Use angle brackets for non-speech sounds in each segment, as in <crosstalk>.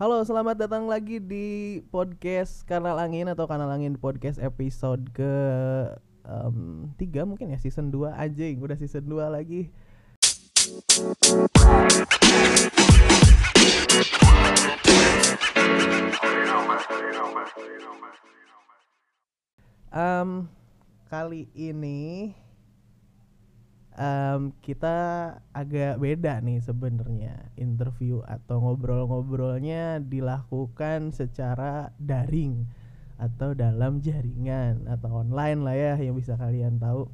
Halo, selamat datang lagi di podcast Kanal Angin atau Kanal Angin Podcast episode ke em, tiga mungkin ya season 2 anjing udah season 2 lagi. Em, kali ini em, kita agak beda nih sebenarnya interview atau ngobrol-ngobrolnya dilakukan secara daring atau dalam jaringan atau online lah ya yang bisa kalian tahu.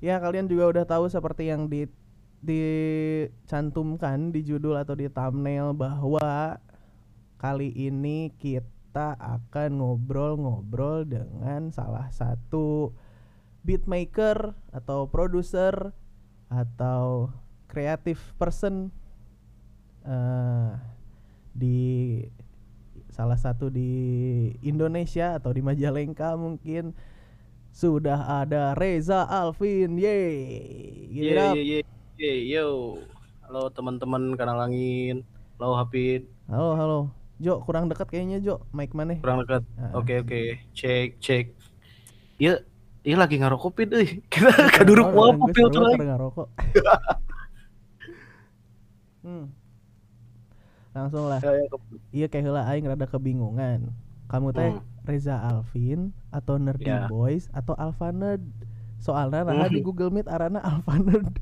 Ya kalian juga udah tahu seperti yang di dicantumkan di judul atau di thumbnail bahwa kali ini kita akan ngobrol-ngobrol dengan salah satu beatmaker atau produser atau creative person eh, di salah satu di Indonesia atau di Majalengka mungkin sudah ada Reza Alvin, yeay, Give it Ye up. ye ye ye yo. Halo teman-teman kanal angin. Halo Hafid. Halo, halo, Jo, kurang dekat kayaknya Jo, mic mana? Kurang dekat. Ah. Oke oke. Cek cek. Iya, iya lagi ngarokok pit euy. <laughs> Kita kaduruk mau apa pil tuh lagi. ngerokok. <laughs> hmm. Langsung lah. Ya, ya, ke- Iya kayak heula aing rada kebingungan. Kamu teh Hmm. Reza Alvin atau Nerdy Ya. Boys atau Alpha Nerd? Soalnya nah Hmm. di Google Meet arana Alpha Nerd.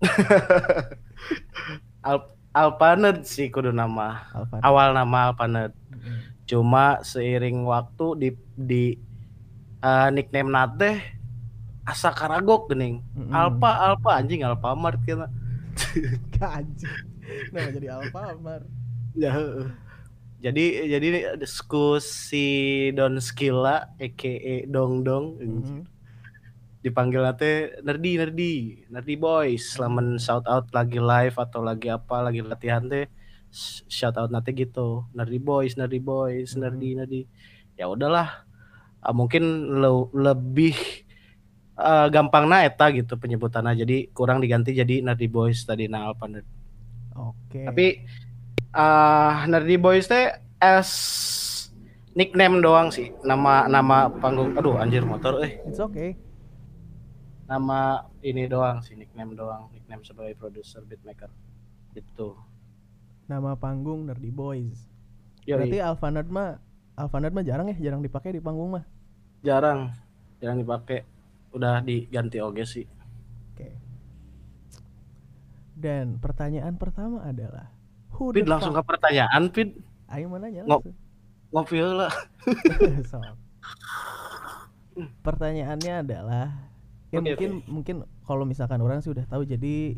<laughs> Al Alpaned sih kudu nama. Alpha Nerd. Awal nama Alpaned. Mm. Cuma seiring waktu di di eh, nickname nate asa karagok gening. Mm-mm. Alpa Alpa anjing Alfamart kita. Gak <laughs> anjing. Nah jadi Alfamart. Ya. Jadi jadi diskusi si Don Skilla aka Dong Dong Mhm. dipanggil nate nerdy nerdy nerdy boys lamun shout out lagi live atau lagi apa lagi latihan teh sh- shout out nate gitu nerdy boys nerdy boys Mhm. nerdy nerdy ya udahlah Ah, mungkin le- lebih eh, gampang na eta gitu penyebutannya jadi kurang diganti jadi nerdy boys tadi na alpa nerd Oke. tapi ah Nerdy Boys teh as nickname doang sih. Nama nama panggung aduh anjir motor eh. It's okay. Nama ini doang sih nickname doang, nickname sebagai produser beatmaker. Itu. Nama panggung Nerdy Boys. Yoi, Berarti Alpha Nerd mah Nerd mah jarang ya, jarang dipakai di panggung mah. jarang jarang dipakai. Udah diganti oge sih. Oke. Dan pertanyaan pertama adalah Who the langsung ke pertanyaan Pit Aing mau nanya Ngop. ngopi lah. <laughs> Sok. Pertanyaannya adalah ya Oke, mungkin mungkin kalau misalkan orang sih udah tahu jadi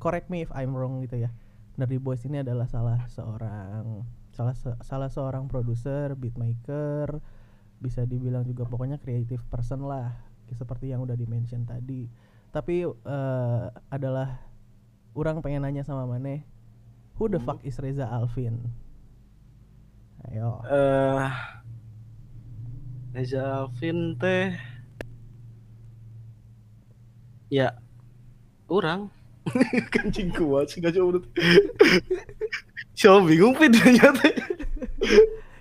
correct me if I'm wrong gitu ya. Nerdy Boys ini adalah salah seorang salah se- salah seorang produser, beatmaker, bisa dibilang juga pokoknya creative person lah, seperti yang udah di-mention tadi. Tapi eh, adalah orang pengen nanya sama Maneh, who the Hmm. fuck is Reza Alvin? Ayo. Eh Reza Alvin teh ya orang <laughs> kencing kuat sih gak jauh Siapa bingung pin ternyata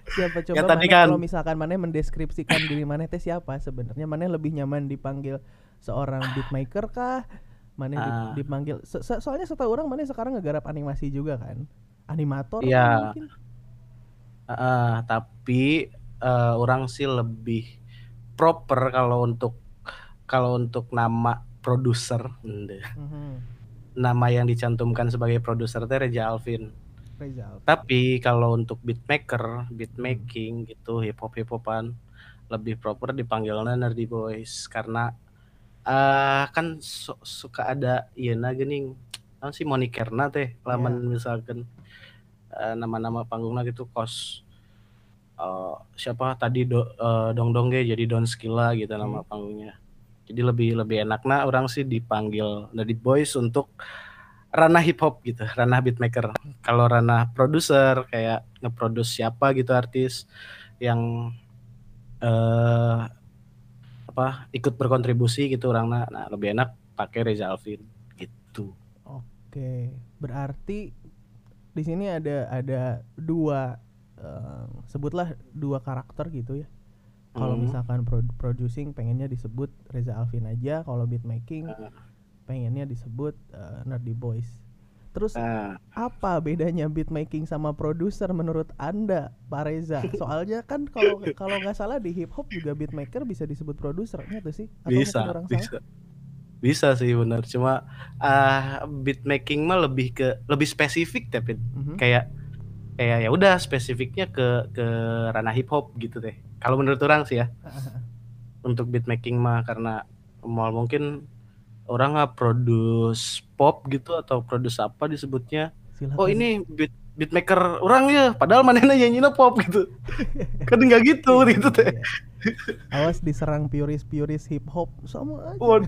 Siapa coba Ya, tadi kan- kalau misalkan Maneh mendeskripsikan diri Maneh teh siapa sebenarnya Maneh lebih nyaman dipanggil seorang beatmaker kah? Maneh di- Ah. dipanggil so- so- soalnya setahu orang Maneh sekarang ngegarap animasi juga kan? Animator Iya. mungkin? Eh, tapi eh, orang sih lebih proper kalau untuk kalau untuk nama produser ende. Mhm. nama yang dicantumkan sebagai produser teh Reza Alvin Reza. Tapi kalau untuk beatmaker, beatmaking gitu, hip hop hip hopan lebih proper dipanggilnya Nerdy Boys. Karena eh kan su- suka ada iya na geuning apa sih monikerna teh lamun misalkan eh, nama-nama panggungnya gitu kos eh, siapa tadi do, eh, dong dong ge jadi Don Skilla gitu nama panggungnya. Jadi lebih lebih enaknya orang sih dipanggil Nerdy Boys untuk ranah hip hop gitu, ranah beatmaker. Kalau ranah produser kayak ngeproduce siapa gitu artis yang eh apa ikut berkontribusi gitu orangnya, nah lebih enak pakai Reza Alvin gitu. Oke, berarti di sini ada ada dua eh, sebutlah dua karakter gitu ya. Kalau Hmm. misalkan pro- producing pengennya disebut Reza Alvin aja, kalau beat making Ah. Pengennya disebut eh, Nerdy Boys. Terus Nah, apa bedanya beat making sama produser menurut anda, Pak Reza? Soalnya kan kalau <laughs> kalau nggak salah di hip hop juga beat maker bisa disebut produsernya tuh sih? Atau bisa orang salah? bisa bisa sih benar cuma ah beat making mah lebih ke lebih spesifik tapi Mhm. kayak kayak ya udah spesifiknya ke ke ranah hip hop gitu deh kalau menurut orang sih ya untuk beat making mah karena mal mungkin orang nggak produce pop gitu atau produce apa disebutnya Silakan. oh ini beat beatmaker orang ya padahal manehna nyanyinya pop gitu <laughs> kan nggak gitu gitu teh Iya. Awas diserang puris-puris hip hop sama aja. waduh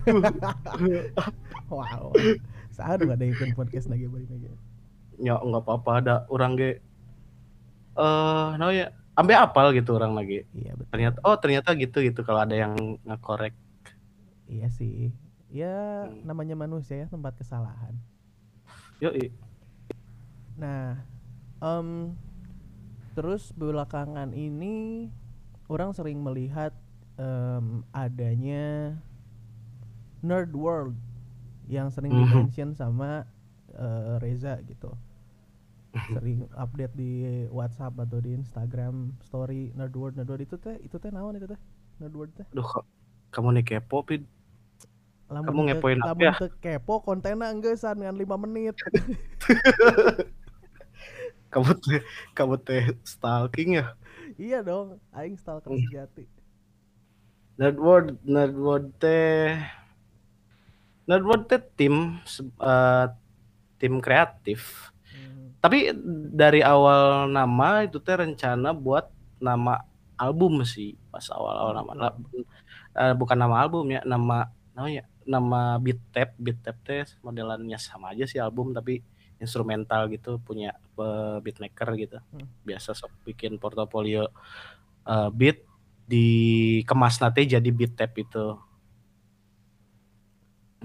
Wow. Saya udah ada ikut podcast lagi balik lagi. ya nggak apa-apa ada orang ge eh nah ya ambil apal gitu orang lagi Iya betul. ternyata oh ternyata gitu gitu kalau ada yang ngekorek Iya sih. Ya Hmm. namanya manusia ya tempat kesalahan. yo Nah, em, terus belakangan ini orang sering melihat em, adanya nerd world yang sering Mhm. dimention sama eh, Reza gitu. Sering update di WhatsApp atau di Instagram story nerd world nerd world itu teh itu teh naon itu teh nerd world teh. Duh, kamu nih kepo pin Lamun Kamu ngepoin apa ya? kepo kontennya enggesan dengan 5 menit. <laughs> kamu teh kamu teh stalking ya iya dong, aing stalker Hmm. sejati. Nerdword Nerdword teh Nerdword teh tim eh, tim kreatif Hmm. tapi dari awal nama itu teh rencana buat nama album sih pas awal-awal nama la- eh, bukan nama album ya nama namanya nama beat tape beat tape teh modelannya sama aja sih album tapi instrumental gitu punya eh, beatmaker gitu. Hmm. biasa sok bikin portofolio eh, beat dikemas nanti jadi beat tape itu.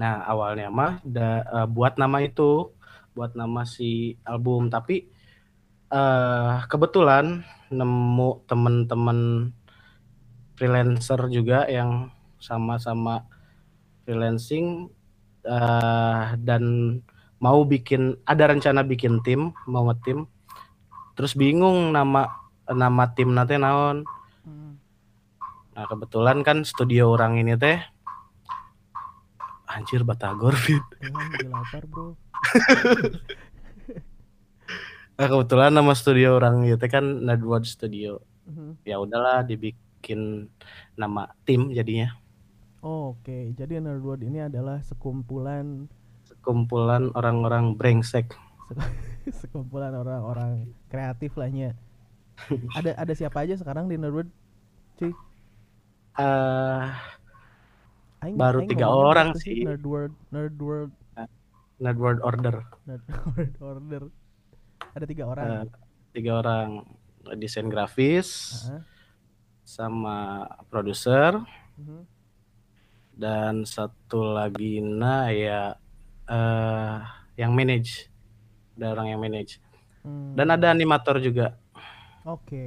Nah awalnya mah da- eh, buat nama itu buat nama si album. Tapi eh kebetulan nemu temen-temen freelancer juga yang sama-sama freelancing eh dan mau bikin ada rencana bikin tim mau ngetim. Terus bingung nama nama tim nanti naon. Hmm. nah kebetulan kan studio orang ini teh anjir batagor fit lapar bro. <laughs> Nah, kebetulan nama studio orang itu kan Nerdwood Studio. Mhm. ya udahlah dibikin nama tim jadinya Oke, jadi Nerdwood ini adalah sekumpulan sekumpulan orang-orang brengsek <laughs> sekumpulan orang-orang kreatif lahnya. ada ada siapa aja sekarang di Nerdwood? Cuy, eh aing, Baru aing tiga orang sih. Nerdworld, Nerdworld, Nerdwood Order Nerdworld Order. Ada tiga orang. Eh, tiga orang desain grafis Heeh. sama produser Mhm. Dan satu lagi nah ya eh yang manage ada orang yang manage Hmm, dan ada animator juga Oke.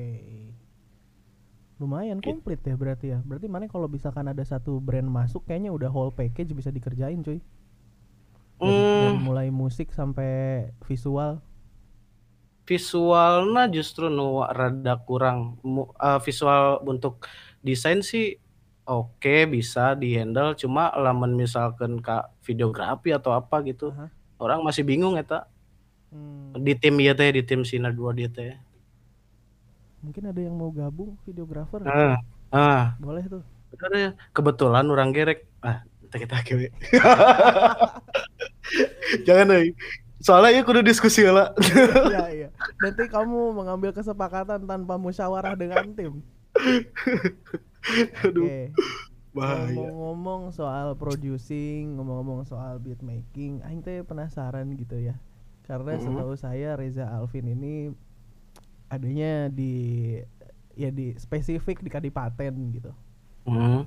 Lumayan Gitu. komplit ya berarti ya. Berarti mana kalau misalkan ada satu brand masuk kayaknya udah whole package bisa dikerjain cuy. Dari, dari Hmm, mulai musik sampai visual. visualnya justru nu rada kurang eh, visual untuk desain sih oke bisa dihandle cuma lamun misalkan kak videografi atau apa gitu Aha. orang masih bingung eta Hmm, di tim ya teh di tim Sinar 2 dia teh mungkin ada yang mau gabung videografer. ah ah Boleh tuh. bener ya kebetulan orang gerek ah kita kita kewe <laughs> jangan euy soalnya ya kudu diskusi lah <laughs> Iya, iya. Nanti kamu mengambil kesepakatan tanpa musyawarah dengan tim. <laughs> aduh Oke. bahaya Ngomong-ngomong soal producing, ngomong-ngomong soal beat making, aing teh penasaran gitu ya. Karena Mhm. setahu saya Reza Alvin ini adanya di ya di spesifik di Kadipaten gitu. Hmm,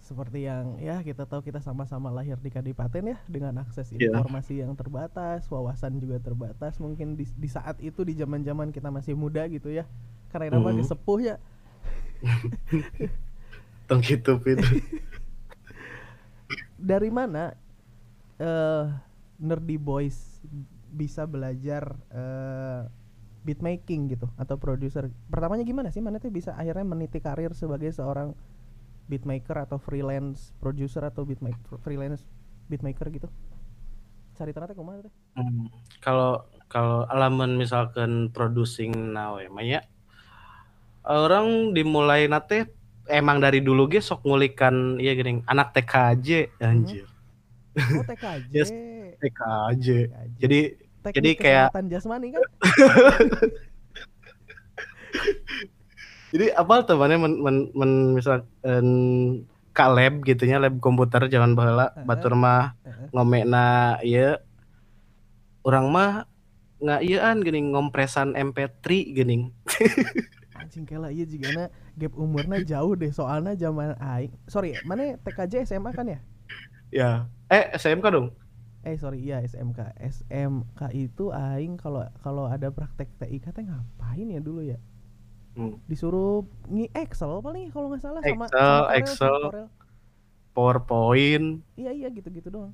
seperti yang ya kita tahu kita sama-sama lahir di Kadipaten ya dengan akses Iya. informasi yang terbatas, wawasan juga terbatas. Mungkin di, di saat itu di zaman-zaman kita masih muda gitu ya. Karena kenapa Hmm. sepuh ya. Tong gitu Pin. Dari mana eh Nerdy Boys bisa belajar eh beatmaking gitu atau produser? Pertamanya gimana sih mana tuh bisa akhirnya meniti karir sebagai seorang beatmaker atau freelance producer atau beatmaker freelance beatmaker gitu? Cari teh kumaha teh? Hmm, kalau kalau alaman misalkan producing now ya Maya orang dimulai nate emang dari dulu ge sok ngulikan iya gini anak TKJ anjir Oh TKJ. <laughs> Yes, TKJ TKJ. jadi Teknik jadi kayak- kesehatan jasmani kan? <laughs> jadi apa tuh mana men, men, men- misalkan ka lab gitu nya lab komputer zaman baheula Heeh. batur mah Heeh. ngomekna ieu urang mah nggak iyaan geuning ngompresan MP3 geuning <laughs> Anjing kela iya jigana gap umurnya jauh deh soalnya zaman aing. Sorry, mana TKJ SMA kan ya? ya eh SMK dong Eh sorry iya SMK. SMK itu aing kalau kalau ada praktek TIK teh ngapain ya dulu ya? Hmm. Disuruh ngi Excel paling ya kalau nggak salah sama Excel, sama Corel, Excel. sama Corel. PowerPoint Iya iya gitu-gitu doang.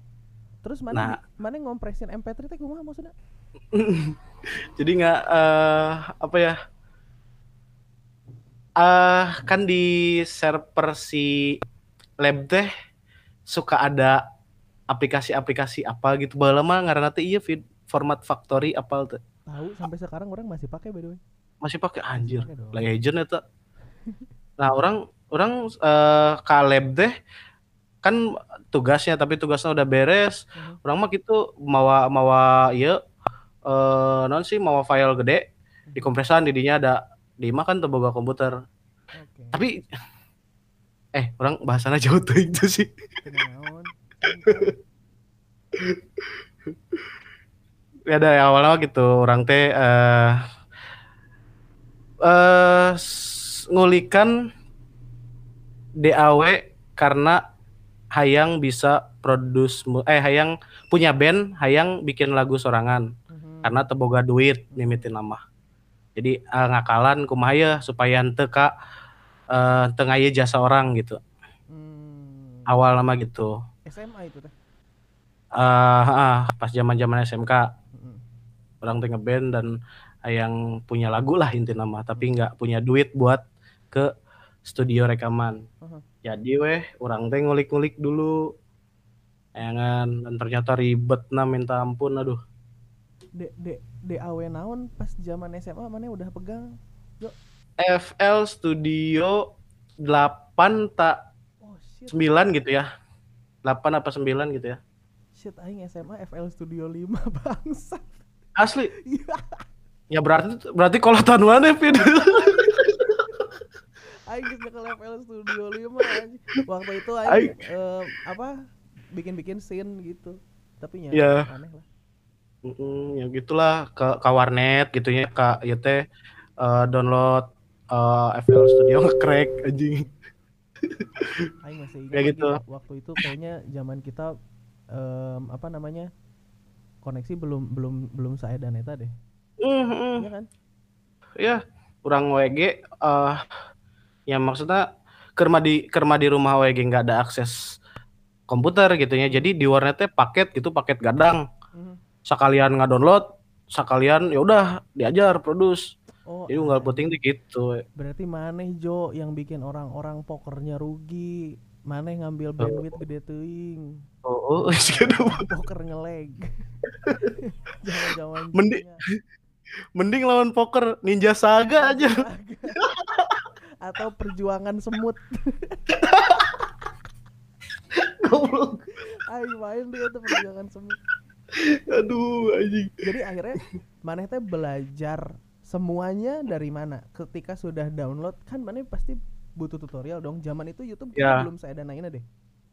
Terus Nah. mana mana ngompresin MP3 teh kumaha maksudnya? <laughs> jadi nggak eh apa ya eh kan di server si lab teh suka ada aplikasi-aplikasi apa gitu. Baheula mah ngaranna teh iya format factory apal teh. Tahu sampai sekarang orang masih pakai by the way. masih pakai? Anjir legend eta nah orang orang eh ka lab teh kan tugasnya tapi tugasnya udah beres. Mhm. orang mah gitu mawa mawa iya eh non sih mawa file gede. Dikompresan di dinya ada di mah kan teboga komputer. Oke. tapi eh orang bahasanya jauh tuh itu sih. Ya dari awalnya mah gitu. Orang teh eh eh s- ngulikan DAW karena hayang bisa produce eh hayang punya band hayang bikin lagu sorangan. Mhm. karena teboga duit mimitin nama jadi eh, ngakalan kumaha ya supaya henteu ka eh teu ngaya jasa orang gitu Hmm. awal nama gitu SMA itu teh. eh ah, pas zaman-zaman SMK Mhm. orang teh ngeband dan yang punya lagu lah inti nama tapi nggak punya duit buat ke studio rekaman Aha. jadi weh orang teh ngulik-ngulik dulu ya kan dan ternyata ribet nah minta ampun aduh D D DAW naon pas zaman SMA mana udah pegang? FL Studio 8 tak Oh shit. 9 gitu ya 8 apa 9 gitu ya Shit aing SMA FL Studio 5 <laughs> bangsa. asli Iya. ya berarti berarti kolatan mana Pin <laughs> Aing ke FL Studio 5 anjing. Waktu itu aing Aing- eh, apa bikin-bikin scene gitu. Tapi nya Iya. aneh lah. Mm, ya gitulah ke ke warnet gitu ya kak ya teh eh, download eh, FL Studio <laughs> nge-crack anjing Aing masih ingat Kayak gitu. waktu itu kayaknya zaman kita em, apa namanya? koneksi belum belum belum saya dan eta deh. Mm, mm. Iya kan? ya kurang WG eh ya maksudnya kerma di kerma di rumah WG nggak ada akses komputer gitu ya jadi di warnetnya paket gitu paket gadang. Sekalian nggak download sekalian ya udah diajar produce Oh, jadi unggal anjing. puting tuh gitu Berarti maneh Jo yang bikin orang-orang pokernya rugi. Maneh ngambil bandwidth gede teuing. oh, oh <laughs> gitu. poker ngeleg. Jangan-jangan <laughs> Mending- mending lawan poker ninja saga aja Atau perjuangan semut. <laughs> goblok Aing main dia tuh perjuangan semut. Aduh anjing Jadi akhirnya maneh teh belajar semuanya dari mana? Ketika sudah download kan maneh pasti butuh tutorial dong. Zaman itu YouTube Ya. belum saya danain deh.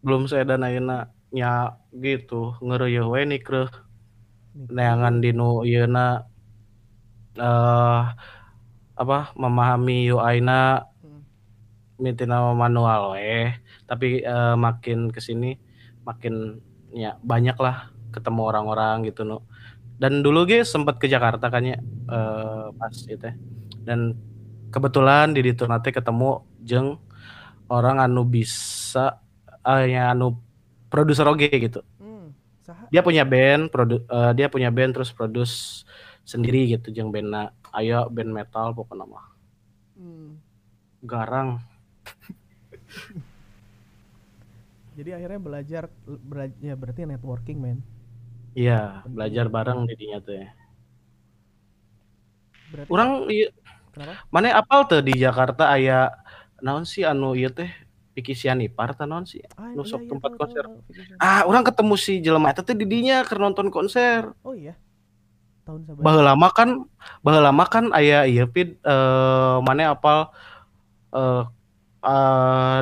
belum saya danaina nya gitu ngeureuh we nikreuh neangan dinu ieuna eh apa memahami UI-na Hmm. mitina manual weh tapi uh, makin ke sini makin ya banyak lah ketemu orang-orang gitu no dan dulu gue sempat ke Jakarta kan ya uh, pas itu dan kebetulan di itu nanti ketemu jeng orang anu bisa uh, anu produser oge gitu. Hmm, dia punya band produ uh, dia punya band terus produce sendiri gitu jeng band ayo band metal pokoknya mah. Hmm. garang. <laughs> Jadi akhirnya belajar belajar ya berarti networking men iya belajar bareng jadinya tuh ya. Berarti orang iya. Mana apal tuh di Jakarta ayah naon sih anu iya teh Piki Sianipar naon sih? Ah, nu iya, iya, tempat tahu, konser. tahu, ah orang ketemu si jelema itu teh didinya ke nonton konser. Oh iya. Tahun sabar. Lama kan bah lama kan ayah iya pid uh, mana apal uh, uh,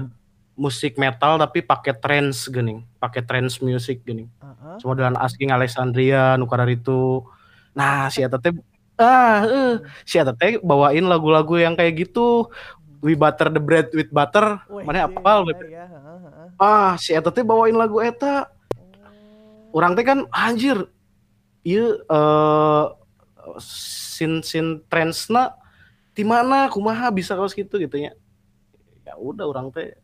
musik metal tapi pakai trance gini pakai trance music gini uh-huh. cuma dengan asking Alexandria nukar itu nah si eta teh ah uh, si eta teh bawain lagu-lagu yang kayak gitu We butter the bread with butter. Mana apal iya, iya, Ah, si eta teh bawain lagu eta. Orang teh kan anjir. Eh uh, sin sin trendsna di mana kumaha bisa kaos gitu gitu ya. Ya udah orang teh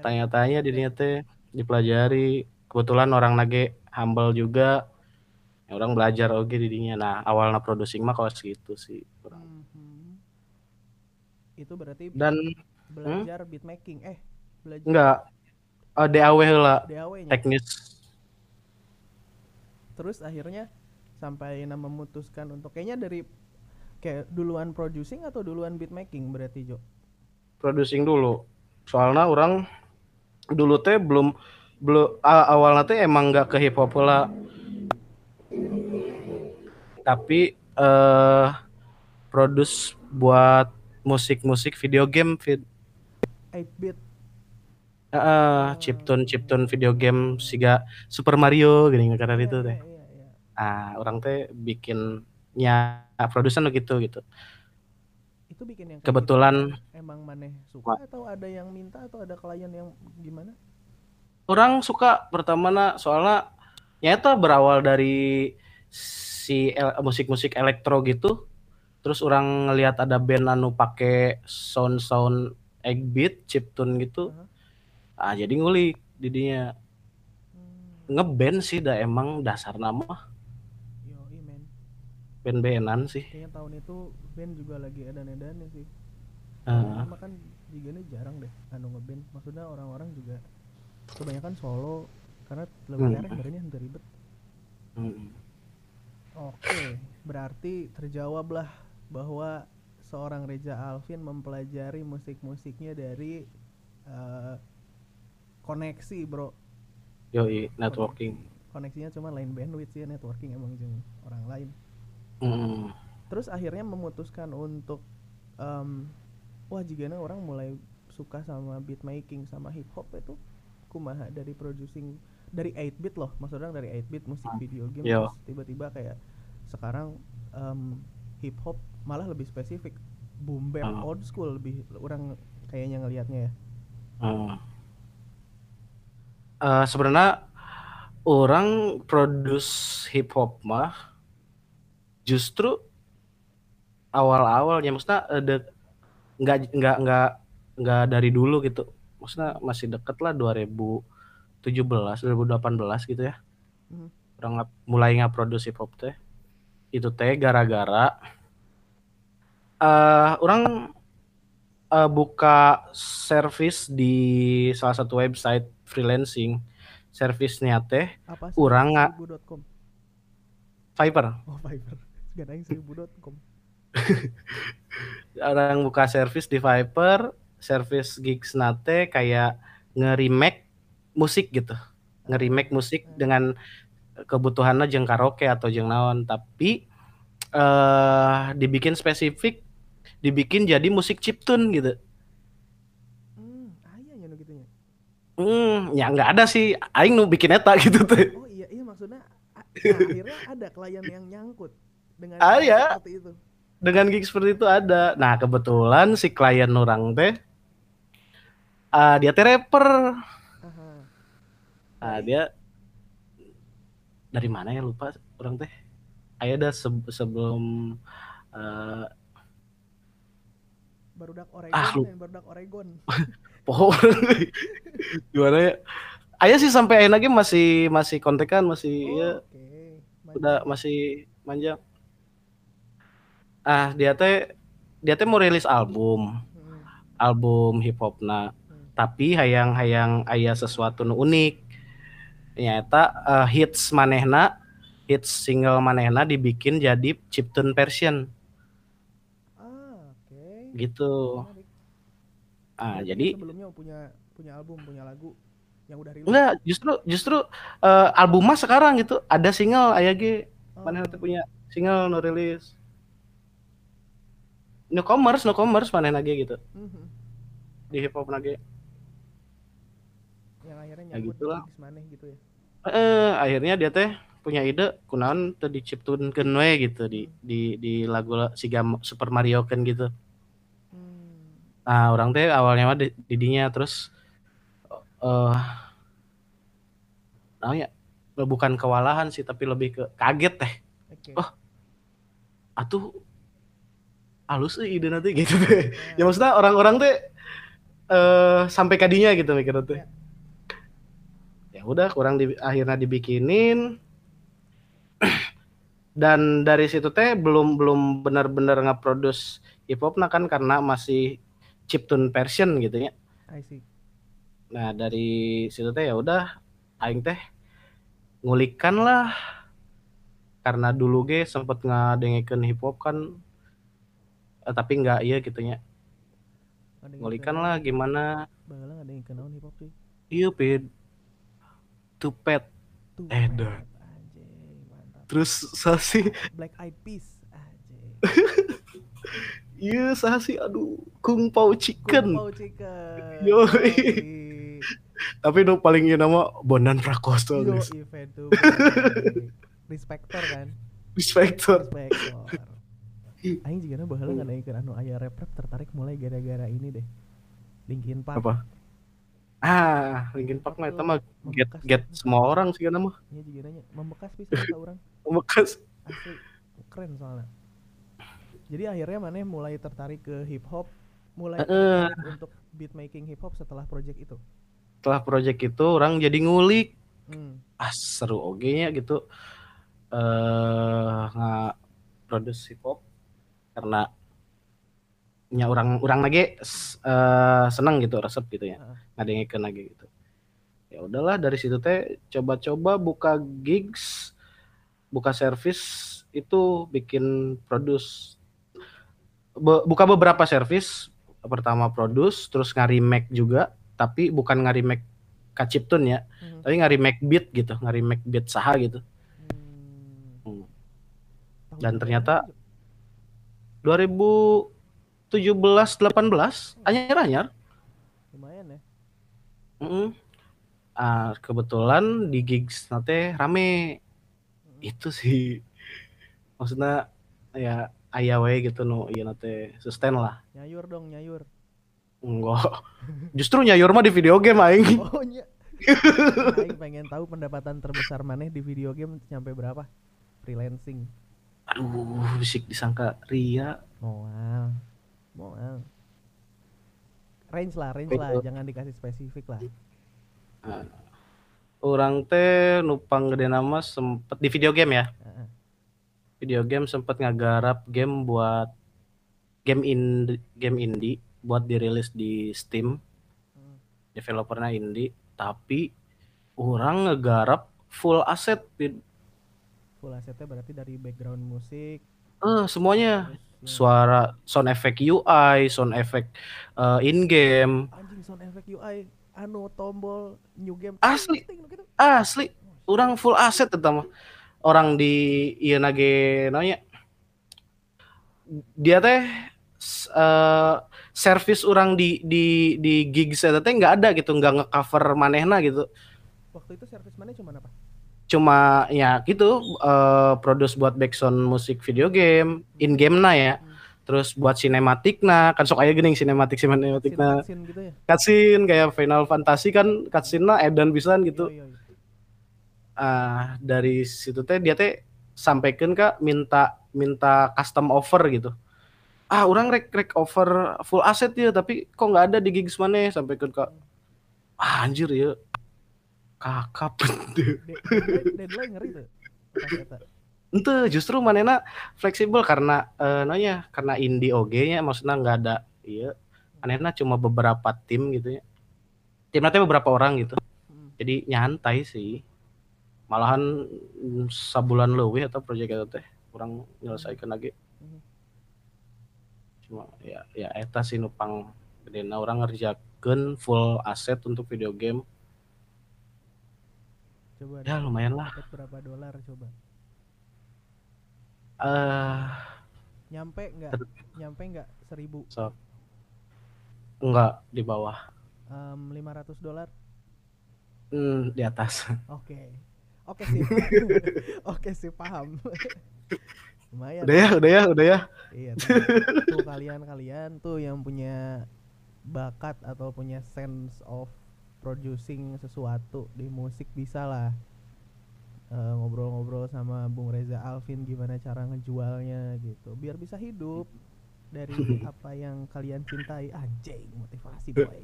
tanya-tanya dirinya teh dipelajari. Kebetulan orang nage humble juga. Ya, orang belajar oke dirinya. Nah, awalnya producing mah kaos gitu sih. Orang itu berarti dan belajar hmm? beat making eh belajar enggak uh, DAW lah DAW teknis terus akhirnya sampai nama memutuskan untuk kayaknya dari kayak duluan producing atau duluan beat making berarti Jo producing dulu soalnya orang dulu teh belum belum awalnya teh emang nggak ke hip hop lah. Tapi eh uh, produce buat musik-musik video game vid 8 bit uh, uh, chiptune chiptune video game siga Super Mario gini karena itu teh. yeah, yeah, yeah. ah orang teh bikinnya produsen gitu gitu itu bikin yang kebetulan gitu, emang maneh suka atau ada yang minta atau ada klien yang gimana? Orang suka pertama na soalnya nyata berawal dari si musik-musik elektro gitu. Terus orang ngelihat ada band anu pakai sound sound egg beat chiptune gitu. Uh-huh. ah jadi ngulik didinya. Hmm. ngeband sih dah emang dasar nama. Yo men. Band-bandan sih. Kayaknya tahun itu band juga lagi edan-edannya sih uh. Lama kan juga ini jarang deh anu ngeband maksudnya orang-orang juga kebanyakan solo karena lebih hmm. dari ini ribet hmm. oke berarti terjawab lah bahwa seorang Reza Alvin mempelajari musik-musiknya dari uh, koneksi bro yoi networking koneksinya cuma lain bandwidth sih networking emang orang lain mm. Terus akhirnya memutuskan untuk um, wah jika orang mulai suka sama beat making sama hip hop itu kumaha dari producing dari 8 bit loh maksudnya dari 8 bit musik video game tiba-tiba kayak sekarang um, hip hop malah lebih spesifik boom bap uh. old school lebih orang kayaknya ngelihatnya ya uh. Uh, sebenarnya orang produce hip hop mah justru awal-awalnya. Maksudnya ada nggak nggak nggak nggak dari dulu gitu. Maksudnya masih deket lah 2017 2018 gitu ya. Hmm. orang mulai nggak produce hip hop teh. Itu teh gara-gara uh, orang uh, buka service di salah satu website freelancing. Servisnya teh Apa orang nggak Fiverr. Oh Fiverr. <laughs> Gak seribu.com <laughs> orang buka service di Fiverr service gigs nate kayak nge-remake musik gitu nge-remake musik hmm. dengan kebutuhannya jeng karaoke atau jeng naon tapi uh, dibikin spesifik dibikin jadi musik chiptune gitu. Hmm, ya gitu ya. Hmm, ya nggak ada sih. Aing nu bikin eta gitu tuh. Oh iya iya maksudnya nah, akhirnya ada klien yang nyangkut dengan ah, iya. seperti itu. Dengan gig seperti itu ada. Nah, kebetulan si klien orang teh uh, dia teh rapper. Nah, dia dari mana ya lupa orang teh. Aya dah se- sebelum uh, Barudak Oregon Ah, lu- ya, barudak Oregon. <laughs> pohon gimana ya? Aya sih sampai akhirnya lagi masih masih kontekan masih ya Oh, Oke. udah masih manjang. Ah, dia teh dia teh mau rilis album, Hmm, album hip hop nah. hmm. Tapi hayang-hayang aya sesuatu nu unik. Nyata eh, hits manehna, hits single manehna dibikin jadi chiptune version Ah, oke. gitu. Ah, jadi dia sebelumnya punya punya album, punya lagu yang udah rilis. enggak justru justru eh, album mah sekarang gitu ada single aya ge Oh, manehna teh punya single nu rilis. No commerce, no commerce manehna ge gitu mhm. di hip hop nage. Yang akhirnya Ya nyambut gitulah. gigs maneh gitu ya. Eh, akhirnya dia teh punya ide kunaon teu diciptunkeun we gitu di di di lagu si Super Mario kan gitu. Hmm. Nah, orang teh awalnya mah di, didinya terus eh nah ya bukan kewalahan sih tapi lebih ke kaget teh. Oke. Oh. Atuh halus euy ide nanti <laughs> gitu teh. Ya maksudnya orang-orang teh eh sampai kadinya gitu mikir teh. Ya. Ya udah kurang di, akhirnya dibikinin dan dari situ teh belum belum benar-benar nge-produce hip hop nah kan karena masih chiptune version gitu ya. I see. Nah, dari situ teh ya udah aing teh ngulikan lah karena dulu ge sempet ngadengekeun hip hop kan eh, tapi nggak iya gitu nya. Ada yang Ngulikan lah gimana Baheula ada yang kenal hip hop cuy. iya ped tupet. Eh, dah. Terus sasi Black Eyed Peas. <laughs> Iya sasi aduh kung pao chicken Kung Pao Chicken. Yoi. Yoi. tapi nu paling ieu nama Bondan Prakoso Yo, guys. Respector kan? <laughs> Respector Respector. Aing juga baheula ngadaikeun anu aya rap rap tertarik mulai gara-gara ini deh. Linkin Park. apa ah Linkin Park mah eta mah get get semua orang sih mah Iya juga nanya membekas bisa kata orang <laughs> bekas asli keren soalnya. Jadi akhirnya mana mulai tertarik ke hip hop, mulai tertarik untuk beat making hip hop setelah project itu. setelah project itu orang jadi ngulik Hmm. ah seru oge nya gitu eh nggak produce hip hop karena nya orang orang lagi eh seneng gitu resep gitu ya Heeh. ngadengekeun lagi gitu ya udahlah dari situ teh coba-coba buka gigs buka service itu bikin produce Be- buka beberapa service pertama produce terus ngari-make juga tapi bukan ngari-make kaciptun ya Hmm. tapi ngari-make beat gitu ngari-make beat saha gitu Hmm. Hmm. Dan ternyata-? 2017 18 anyar-anyar lumayan ya. Mm-mm. Ah, kebetulan di gigs nanti rame Hmm. itu sih maksudnya ya aya we gitu no iya nanti sustain lah Nyayur dong, nyayur. enggak justru nyayur mah di video game aing <laughs> Oh, nya. Aing pengen tahu pendapatan terbesar maneh di video game sampai berapa? Freelancing. Aduh bisik disangka ria Moal. Moal. Range lah, range lah, jangan dikasih spesifik lah. orang teh nupang gede nama sempet di video game ya Heeh. video game sempet ngagarap game buat game indie game indie buat dirilis di Steam Hmm. developernya indie tapi orang ngegarap full asset Pid. Full asetnya berarti dari background musik, eh semuanya. Terus yang- suara sound effect UI sound effect eh, in game anjing sound effect UI anu tombol new game. Asli. gitu. asli. Orang full asset tetama orang di iya nage nanya. Dia teh eh, service orang di di di gigs eta teh nggak ada gitu nggak ngecover manehna gitu. Waktu itu service mana cuma apa? Cuma ya gitu eh produce buat background musik video game in game na ya. Hmm. terus buat sinematik nah kan sok aya geuning sinematik sinematik nah scene gitu ya? Cutscene kayak Final Fantasy kan cutscene nah edan pisan gitu. Iya, ah dari situ teh dia teh sampaikan kak minta minta custom offer gitu. Ah orang rek rek offer full asset ya tapi kok nggak ada di gigs mana sampaikan kak. Ah, anjir ya kakak <laughs> De- deadline, ngeri tuh. Ente justru manena fleksibel karena eh nanya karena indie oge nya maksudnya nggak ada iya. Manena cuma beberapa tim gitu ya. Timnya teh beberapa orang gitu. Hmm. jadi nyantai sih. Malahan mm, sabulan lebih atau proyek itu teh kurang nyelesaikan lagi. Mhm. cuma ya ya eta sih nupang gedena orang ngerjakeun full aset untuk video game coba ya lumayan lah berapa dolar coba eh nyampe nggak nyampe nggak seribu so enggak di bawah Em, 500 dolar hmm, di atas <laughs> Oke. Oke sih. <laughs> Oke sih paham. Lumayan. udah ya udah ya udah ya Iya. <laughs> Tuh, tuh kalian-kalian tuh yang punya bakat atau punya sense of producing sesuatu di musik bisa lah. Eh, ngobrol-ngobrol sama Bung Reza Alvin gimana cara ngejualnya gitu biar bisa hidup dari <laughs> apa yang kalian cintai. Anjing motivasi boy.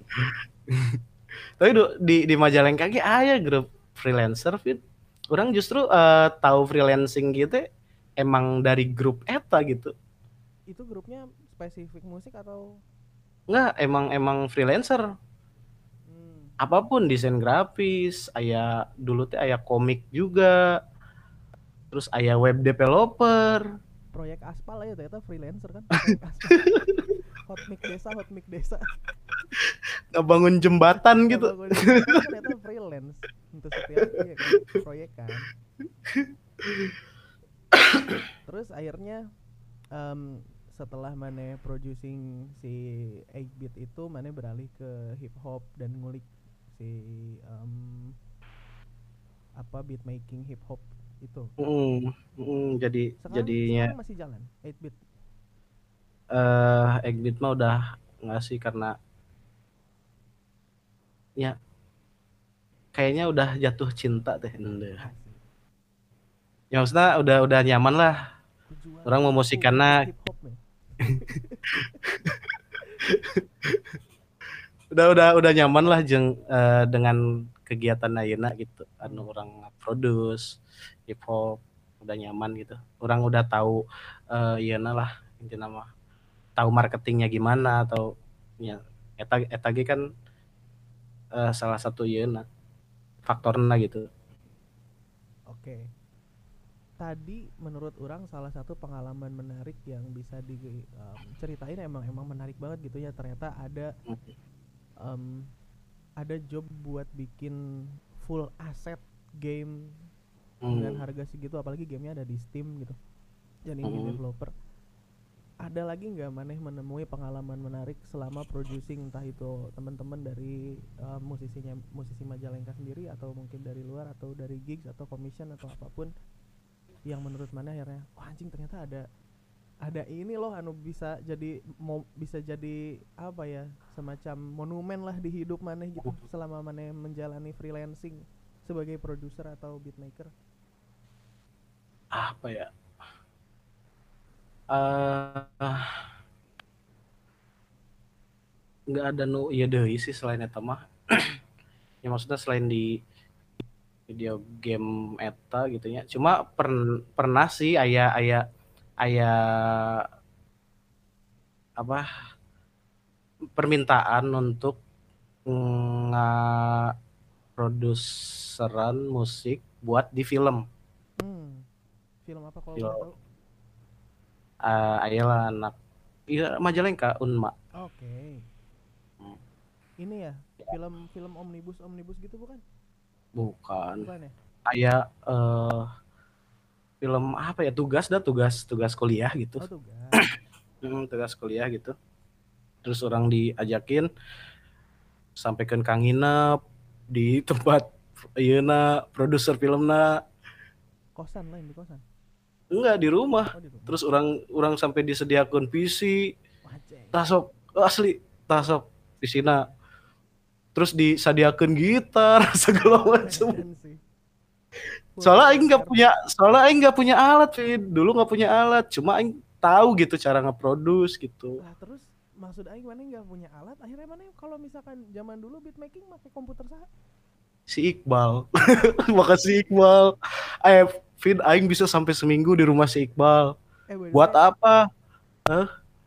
<laughs> Tapi di di Majalengka ge aya grup freelancer fit orang justru eh, tahu freelancing gitu emang dari grup eta gitu. Itu grupnya spesifik musik atau? Enggak emang emang freelancer apa pun desain grafis aya dulu teh aya komik juga terus aya web developer. Proyek aspal ya ternyata freelancer kan. <laughs> Proyek aspal. Hot mic desa hot mic desa. Ngebangun jembatan gitu. ternyata freelance. Untuk setiap iya kan, proyek kan. Terus akhirnya em, setelah mana producing si 8 bit itu mana beralih ke hip hop dan ngulik si em, apa beat making hip hop itu? Mm, mm, jadi sekarang, jadinya sekarang masih jalan 8 bit eh Egbit mah udah nggak sih karena ya kayaknya udah jatuh cinta teh Ende. ya maksudnya udah udah nyaman lah. Tujuan Orang hip hop nih <laughs> <laughs> udah udah udah nyaman lah jeng eh, dengan kegiatan ayeuna gitu. Anu orang produce hip hop udah nyaman gitu. Orang udah tahu eh iyeuna lah intinya mah. Tahu marketingnya gimana atau ya eta eta ge kan eh, salah satu iyeuna faktornya gitu. Oke. Tadi menurut orang salah satu pengalaman menarik yang bisa diceritain emang emang menarik banget gitu ya. Ternyata ada em, ada job buat bikin full asset game dengan Hmm. harga segitu apalagi gamenya ada di Steam gitu. Dan indie Hmm. developer. Ada lagi nggak maneh menemui pengalaman menarik selama producing entah itu teman-teman dari eh, musisinya musisi Majalengka sendiri atau mungkin dari luar atau dari gigs atau commission atau apa pun yang menurut mana akhirnya wah anjing ternyata ada ada ini loh anu bisa jadi mau bisa jadi apa ya semacam monumen lah di hidup maneh gitu selama maneh menjalani freelancing sebagai produser atau beatmaker. Apa ya? Eh nggak ada nu iya deh sih selain eta mah. <clears throat> Ya maksudnya selain di video game eta gitu ya. Cuma per- pernah sih aya aya aya apa permintaan untuk nggak produseran musik buat di film hmm. film apa kalau Film. tahu uh, ayalah anak iya Majalengka Unma oke Hmm. ini ya film film omnibus omnibus gitu bukan bukan bukan ya kayak eh film apa ya tugas dah tugas tugas kuliah gitu. Oh tugas. Hmm, <clears throat> tugas kuliah gitu. Terus orang diajakin sampaikan Kang Inep di <laughs> tempat Ayeuna produser filmna. Kosan lain di kosan? Enggak di rumah. Oh, di rumah. Terus orang orang sampai disediakan PC, tasok asli tasok di sini. Terus disediakan gitar <laughs> segala macam. Soalnya aing nggak punya, soalnya aing nggak punya alat, Fit. Dulu nggak punya alat, cuma aing tahu gitu cara nge-produce gitu. Lah terus maksud aing mana nggak punya alat akhirnya mana kalau misalkan zaman dulu beatmaking pakai komputer sah Si Iqbal. <laughs> Makasih Iqbal. Eh, Fit, aing bisa sampai seminggu di rumah si Iqbal. eh Buat apa?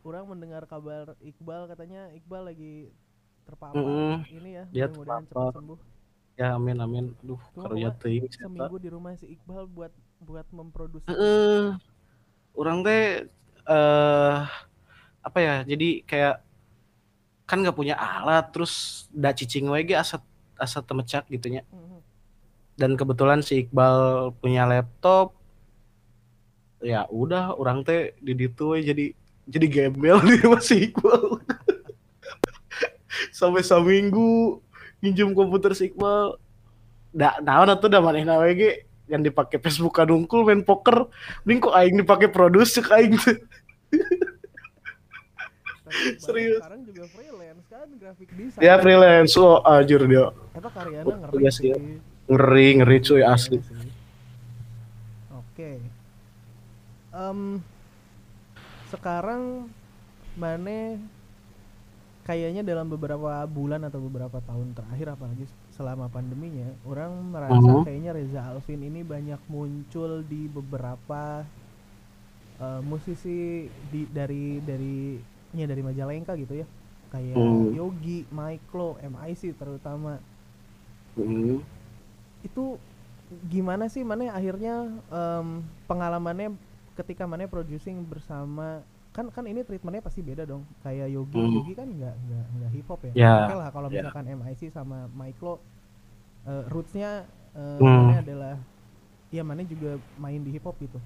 orang mendengar kabar Iqbal katanya Iqbal lagi terpapar Mm-mm. ini ya Dia mudah-mudahan cepat terpapar. sembuh Ya amin amin. Aduh, karunya pokoknya teuing seminggu di rumah si Iqbal buat buat memproduksi Heeh. Orang teh eh apa ya? Jadi kayak kan nggak punya alat terus da cicing we ge asa asa temecak gitu nya. Mhm. Dan kebetulan si Iqbal punya laptop. Ya udah orang teh di ditu jadi jadi gembel <laughs> di rumah si Iqbal. <laughs> Sampai seminggu minjem komputer si Iqbal. Da naon atuh da manehna we ge yang dipakai Facebook kadungkul main poker mending kok aing dipakai produce cek aing Iqbal Serius. sekarang juga freelance kan grafik design Ya freelance oh anjir dia Eta karyana Oh, ngeri iya sih. sih ya. ngeri ngeri cuy Iya asli. Oke. Em, sekarang Mane kayaknya dalam beberapa bulan atau beberapa tahun terakhir apalagi selama pandeminya orang merasa Mhm. kayaknya Reza Alvin ini banyak muncul di beberapa eh, musisi di dari dari ya dari Majalengka gitu ya kayak Hmm. Yogi, Miklo, MIC terutama Hmm. itu gimana sih mana akhirnya em, pengalamannya ketika mana producing bersama kan kan ini treatmentnya pasti beda dong. Kayak Yogi Hmm. Yogi kan nggak nggak nggak hip hop ya. Ya, oke lah kalau ya. misalkan MIC sama Miklo eh, rootsnya eh, Hmm. mana adalah ya mana juga main di hip hop gitu.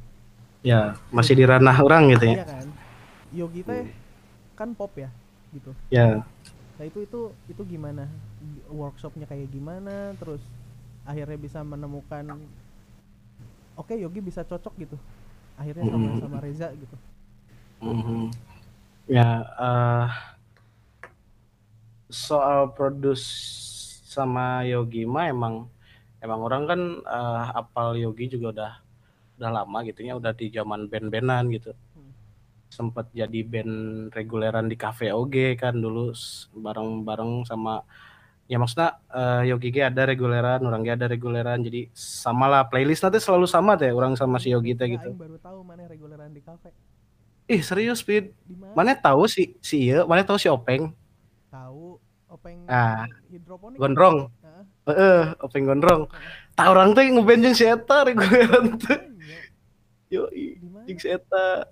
Ya masih di ranah orang gitu iya ya. kan? Yogi teh kan pop ya gitu. Ya. Nah itu itu itu gimana? Workshopnya kayak gimana? Terus akhirnya bisa menemukan oke Yogi bisa cocok gitu. Akhirnya sama sama Reza gitu Mhm. Ya eh soal produce sama Yogi mah emang emang orang kan eh, apal Yogi juga udah udah lama gitu ya udah di zaman band-bandan gitu Hmm. sempet jadi band reguleran di cafe OG kan dulu s- bareng-bareng sama ya maksudnya eh, Yogi ge ada reguleran orang ge ada reguleran jadi sama lah playlist nanti selalu sama teh orang sama si Yogi teh Ya, gitu aing baru tahu mana reguleran di kafe ih serius di mana? Tahu si si iya mana tahu si Openg. Tahu openg Ah, hidroponik. Gondrong. Heeh. Heeh, Openg gondrong. Tak orang teh ngeband jeung si eta reguleran teh Oh, iya. yo di mana? jeung si eta.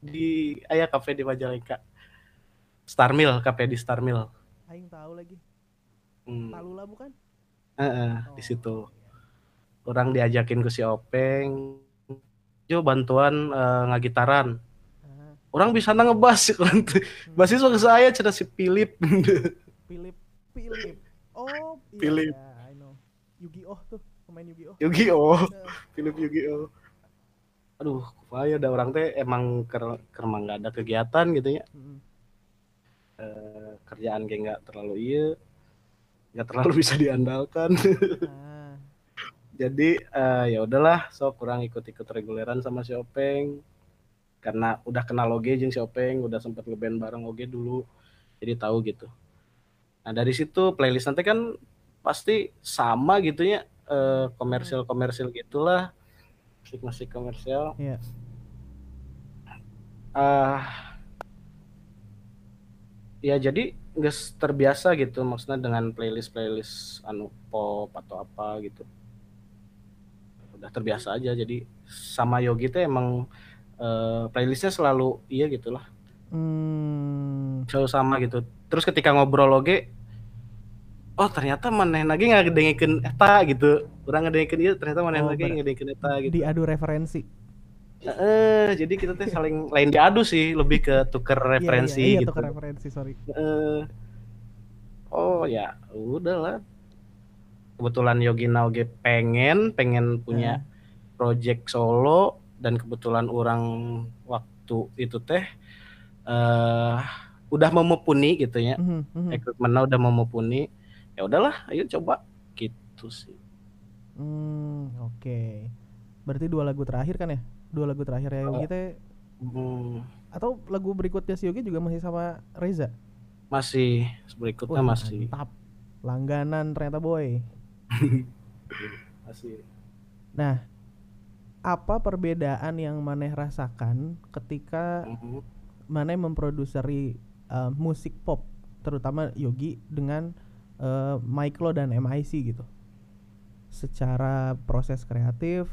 Di aya kafe di Majalengka. Starmill kafe di Starmill. Aing tahu lagi. Hmm. Talula bukan? Heeh, Oh, di situ. iya. orang diajakin ke si Openg. Yo bantuan eh, ngagitaran orang bisa ngebas orang hmm. basis ke saya cerita si Philip. Philip Philip. Oh iya, Philip. iya, I know. Yu-Gi-Oh tuh pemain Yu-Gi-Oh. Yu-Gi-Oh. Nah, Philip Yu-Gi-Oh. Aduh ya ada orang teh. Emang ker emang nggak ada kegiatan gitu ya. Mm-mm. Eh, kerjaan kayak nggak terlalu iya. Nggak terlalu <laughs> bisa diandalkan. Ah. Jadi eh, ya udahlah. So kurang ikut-ikut reguleran sama si Openg karena udah kenal Oge jeung si Openg udah sempet ngeband bareng Oge dulu jadi tahu gitu. Nah dari situ playlist nanti kan pasti sama gitu ya eh, komersil komersil gitulah musik musik komersial Iya. ah ya jadi nggak terbiasa gitu maksudnya dengan playlist playlist anu pop atau apa gitu. Udah terbiasa aja jadi sama Yogi tuh emang eh, playlistnya selalu iya gitulah. Hmm, selalu sama gitu. Terus ketika ngobrol oge oh ternyata maneh lagi nggak ngedengekeun eta gitu. Orang ngedengekeun ieu ternyata maneh Oh, lagi ngedengekeun eta gitu. diadu referensi. Heeh, jadi kita tuh saling lain diadu sih lebih ke tuker referensi iya, iya, iya, gitu. tukar referensi, sorry. Eh, oh ya udahlah. Kebetulan Yogi Nauge pengen pengen punya project solo dan kebetulan orang waktu itu teh eh udah memupuni gitu ya Mhm, mhm. equipmentnya udah memupuni ya udahlah ayo coba gitu sih Hmm, oke. Berarti dua lagu terakhir kan ya? Dua lagu terakhir ya Yogi teh Hmm, atau lagu berikutnya si Yogi juga masih sama Reza? masih berikutnya Wah, masih Mantap. Langganan ternyata boy. <laughs> masih Nah, apa perbedaan yang maneh rasakan ketika Mhm. maneh memproduseri eh, musik pop, terutama Yogi dengan eh, Mike Lo dan MIC gitu? Secara proses kreatif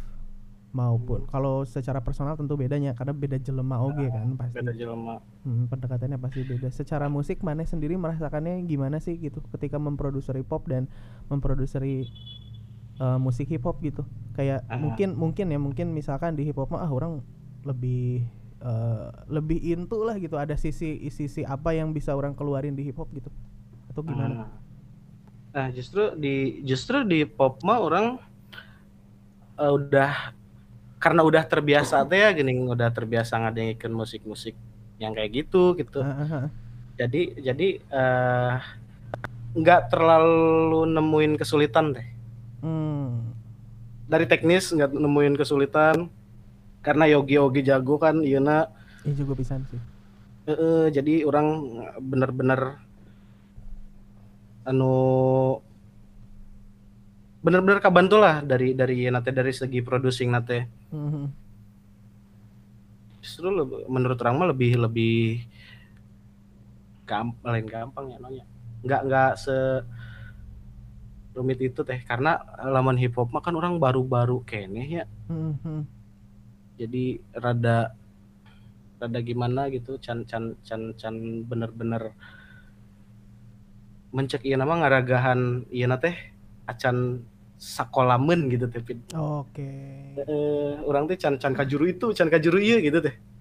maupun kalau secara personal tentu bedanya karena beda jelema oge kan pasti. beda jelema Hmm, pendekatannya pasti beda. Secara musik maneh sendiri merasakannya gimana sih gitu ketika memproduseri pop dan memproduseri eh, musik hip hop gitu. Kayak mungkin mungkin ya mungkin misalkan di hip hop mah ah orang lebih eh, lebih into lah gitu. Ada sisi sisi apa yang bisa orang keluarin di hip hop gitu. Atau gimana? Ah. Nah, justru di justru di pop mah orang eh, udah karena udah terbiasa <coughs> teh ya gini udah terbiasa ngadengin musik-musik yang kayak gitu gitu. Jadi jadi eh nggak terlalu nemuin kesulitan deh. Hmm. Dari teknis nggak nemuin kesulitan karena Yogi Yogi jago kan Iyana Ini juga pisan sih. Heeh, jadi orang bener-bener anu bener-bener kabantu lah dari dari nate dari segi producing nate Mhm. justru lebih- menurut orang mah lebih lebih gampang lain gampang ya nanya nggak nggak se rumit itu teh karena laman hip hop mah kan orang baru-baru kene ya Mhm. jadi rada rada gimana gitu can can can can bener-bener mencek iya nama ngaragahan iya teh acan sakolamen gitu teh. Oke. Eh, orang teh can can kajuru itu can kajuru iya gitu teh Hmm,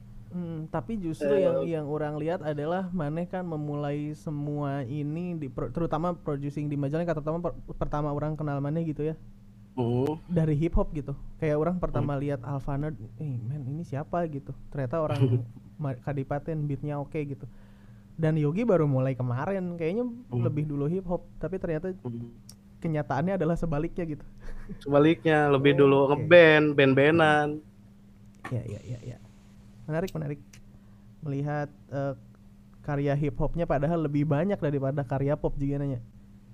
tapi justru Eh. yang yang orang lihat adalah Maneh kan memulai semua ini di pro- terutama producing di Majalengka terutama per- pertama orang kenal Maneh gitu ya. Hmm, dari hip hop gitu. Kayak orang pertama lihat Alvana eh men ini siapa? gitu. Ternyata orang <laughs> Kadipaten beatnya oke gitu. Dan Yogi baru mulai kemarin. Kayaknya Hmm. lebih dulu hip hop tapi ternyata hmm. kenyataannya adalah sebaliknya gitu. Sebaliknya lebih Oh, dulu oke. ngeband band-bandan. Ya ya ya ya. Menarik menarik melihat eh, karya hip hopnya padahal lebih banyak daripada karya pop juga nanya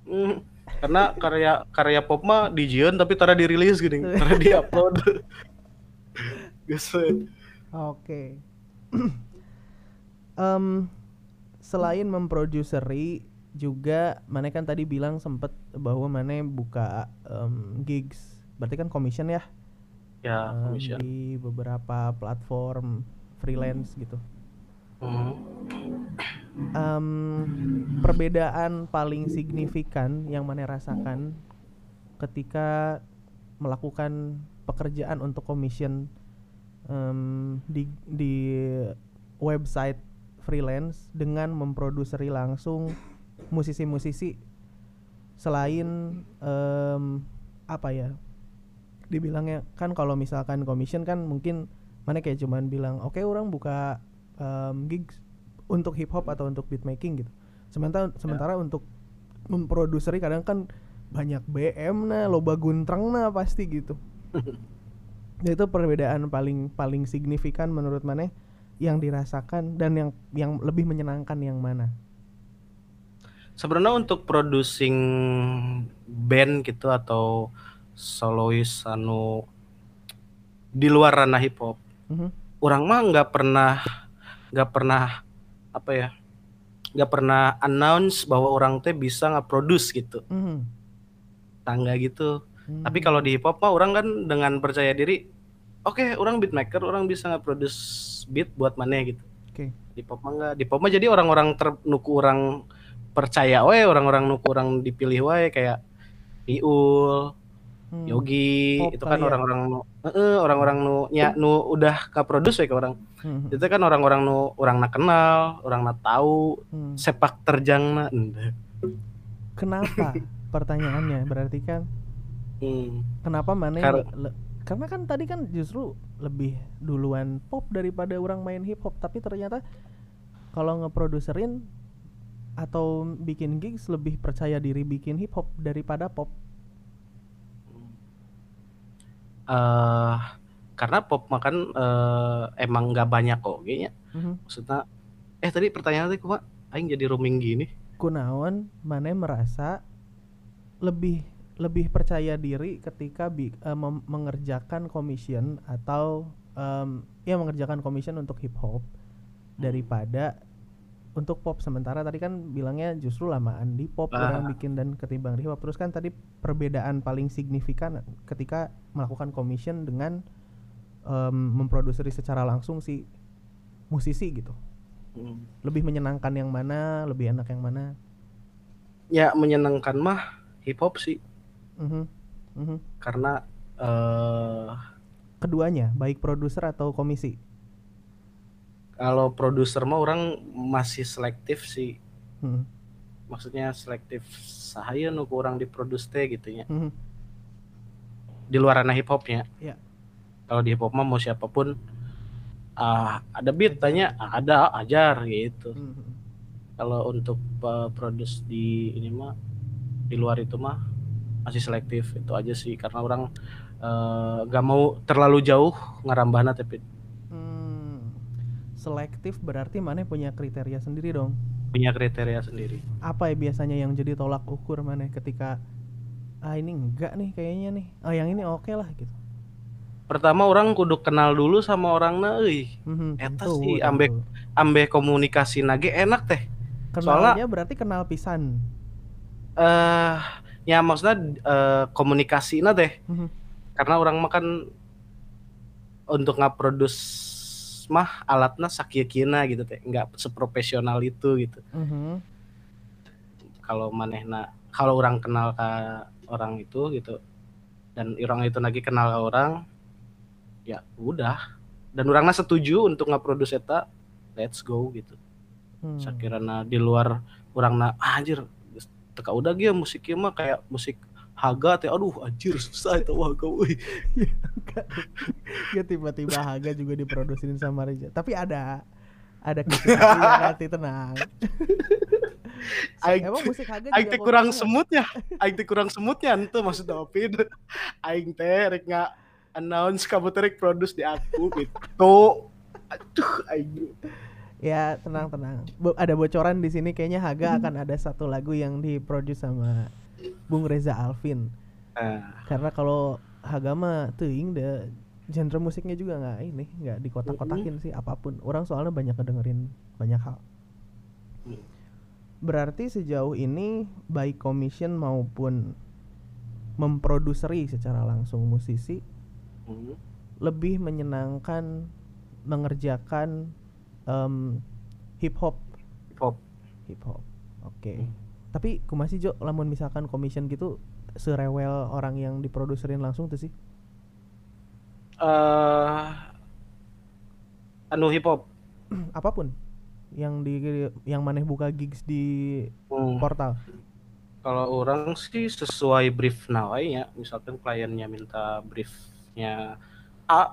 Hmm, karena karya karya pop mah dijian tapi tara dirilis gini <laughs> tara diupload Geus. <laughs> Oke. <clears throat> Em, selain memproduseri juga Mane kan tadi bilang sempet bahwa Mane buka em, gigs. Berarti kan commission ya ya commission di beberapa platform freelance gitu. Em, perbedaan paling signifikan yang Mane rasakan ketika melakukan pekerjaan untuk commission em, di di website freelance dengan memproduseri langsung musisi-musisi selain em, apa ya dibilangnya kan kalau misalkan commission kan mungkin mana kayak cuman bilang oke orang buka em, gigs untuk hip hop atau untuk beat making gitu. Sementara sementara untuk memproduseri kadang kan banyak BM nah loba guntreng nah pasti gitu. Ya, <laughs> itu perbedaan paling paling signifikan menurut mana? Yang dirasakan dan yang yang lebih menyenangkan yang mana? Sebenarnya untuk producing band gitu atau solois anu di luar ranah hip hop Mhm. orang mah nggak pernah nggak pernah apa ya nggak pernah announce bahwa orang teh bisa nge-produce gitu Mhm. tangga gitu Hmm. tapi kalau di hip hop mah orang kan dengan percaya diri oke orang beatmaker orang bisa nge-produce beat buat mana gitu Oke. di pop mah enggak di pop mah jadi orang-orang ter nuku orang percaya wae orang-orang nuku orang dipilih wae kayak Piul, Hmm. Yogi Pop itu kan ya? orang-orang nu orang-orang nu nya nu udah ka produce we ke orang Mhm. itu kan orang-orang nu orang na kenal orang na tahu Hmm. sepak terjangna Ende. Kenapa? <laughs> Pertanyaannya berarti kan hmm. kenapa mana Kar- karena kan tadi kan justru lebih duluan pop daripada orang main hip hop tapi ternyata kalau ngeproduserin atau bikin gigs lebih percaya diri bikin hip hop daripada pop eh karena pop makan eh, emang nggak banyak kok kayaknya. Mhm. maksudnya eh tadi pertanyaan tadi kumaha aing jadi roaming gini. Kunaon mana merasa lebih lebih percaya diri ketika bi- mem- mengerjakan commission atau em, ya mengerjakan commission untuk hip hop daripada untuk pop sementara tadi kan bilangnya justru lamaan di pop Ah. orang bikin dan ketimbang di hip hop terus kan tadi perbedaan paling signifikan ketika melakukan commission dengan em, memproduseri secara langsung si musisi gitu Hmm. lebih menyenangkan yang mana lebih enak yang mana ya menyenangkan mah hip hop sih Mhm, mhm. karena eh keduanya baik produser atau komisi kalau produser mah orang masih selektif sih. Mhm, maksudnya selektif sahaya nu kurang diproduce teh gitu ya mhm. di luar ranah hip hopnya Iya. kalau di hip hop mah mau siapa pun ah ada beat tanya ah, ada ajar gitu. Mhm. kalau untuk uh, produce di ini mah di luar itu mah masih selektif itu aja sih. Karena orang eh, gak mau terlalu jauh ngarambahna tapi Hmm, selektif berarti mana punya kriteria sendiri dong? Punya kriteria sendiri. Apa ya biasanya yang jadi tolak ukur mana ketika ah ini enggak nih kayaknya nih. Oh yang ini oke lah gitu. Pertama orang kudu kenal dulu sama orangna euy. Mhm, Eta tentu, sih, ambek- ambe komunikasi nage enak teh. Kenalnya berarti kenal pisan eh ya maksudnya eh, komunikasi teh. Mhm. karena orang makan untuk nge-produce mah alatnya sakieu-kieuna gitu teh nggak seprofesional itu gitu Mhm. kalau manehna kalau orang kenal ke orang itu gitu dan orang itu lagi kenal ke orang ya udah dan orangnya setuju untuk nge-produce eta let's go gitu Hmm. sakirana di luar orangna ah, anjir teka udah gitu musiknya mah kayak musik haga teh aduh anjir susah itu haga euy <laughs> ya tiba-tiba Haga juga diproduksiin sama Reza. Tapi ada ada <laughs> kisah nanti tenang. <laughs> Aing- emang musik Haga aing teh kurang semutnya aing teh kurang semutnya ente maksud David. Aing teh rek nga announce kamu teh rek produce di aku gitu. Aduh aing. Ya tenang tenang. Bo- ada bocoran di sini kayaknya Haga akan ada satu lagu yang diproduce sama Bung Reza Alvin. Ah, karena kalau Haga mah teuing deh genre musiknya juga nggak ini nggak dikotak-kotakin sih apa pun. Orang soalnya banyak ngedengerin banyak hal. Hmm. berarti sejauh ini baik commission maupun memproduseri secara langsung musisi hmm. lebih menyenangkan mengerjakan em, hip hop. Hip hop. Hip hop. Oke. Hmm. Tapi kumasi Jo? Lamun misalkan commission gitu serewel orang yang diproduserin langsung tuh sih? Eh anu hip hop <clears throat> apa pun. Yang di yang maneh buka gigs di Hmm. portal. Kalau orang sih sesuai brief nawe ya, misalkan kliennya minta briefnya A,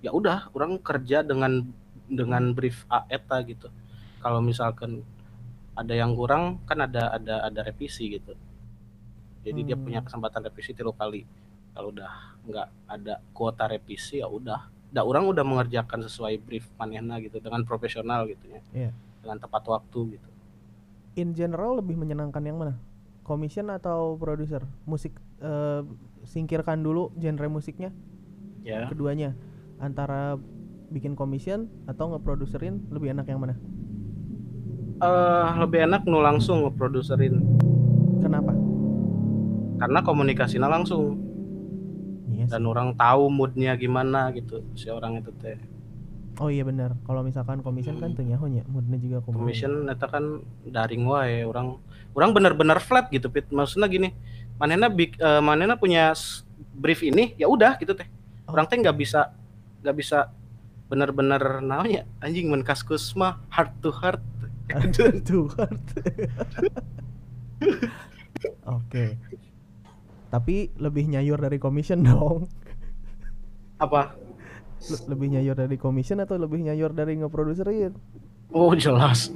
ya udah, orang kerja dengan dengan brief A eta gitu. Kalau misalkan ada yang kurang, kan ada ada ada revisi gitu. Jadi dia Hmm. punya kesempatan revisi tiga kali. Kalau udah nggak ada kuota revisi ya udah. Da orang udah mengerjakan sesuai brief manehna gitu dengan profesional gitu ya. Iya. Dengan tepat waktu gitu. in general lebih menyenangkan yang mana commission atau produser musik eh, singkirkan dulu genre musiknya Ya. keduanya antara bikin commission atau ngeproduserin lebih enak yang mana eh lebih enak nu langsung ngeproduserin. Kenapa? Karena komunikasinya langsung. Iya sih. dan orang tahu moodnya gimana gitu si orang itu teh. Oh iya benar. Kalau misalkan commission kan Hmm. tuh nyahonya moodnya juga commission eta kan daring wae orang orang bener-bener flat gitu pit. Maksudnya gini manena big eh, manena punya brief ini ya udah gitu teh. Oh. orang teh nggak bisa nggak bisa bener-bener namanya anjing men kaskus mah heart to heart Kan. <laughs> Oke. Tapi lebih nyayur dari commission dong. Apa? Le- lebih nyayor dari commission atau lebih nyayor dari ngeproduserin Oh jelas.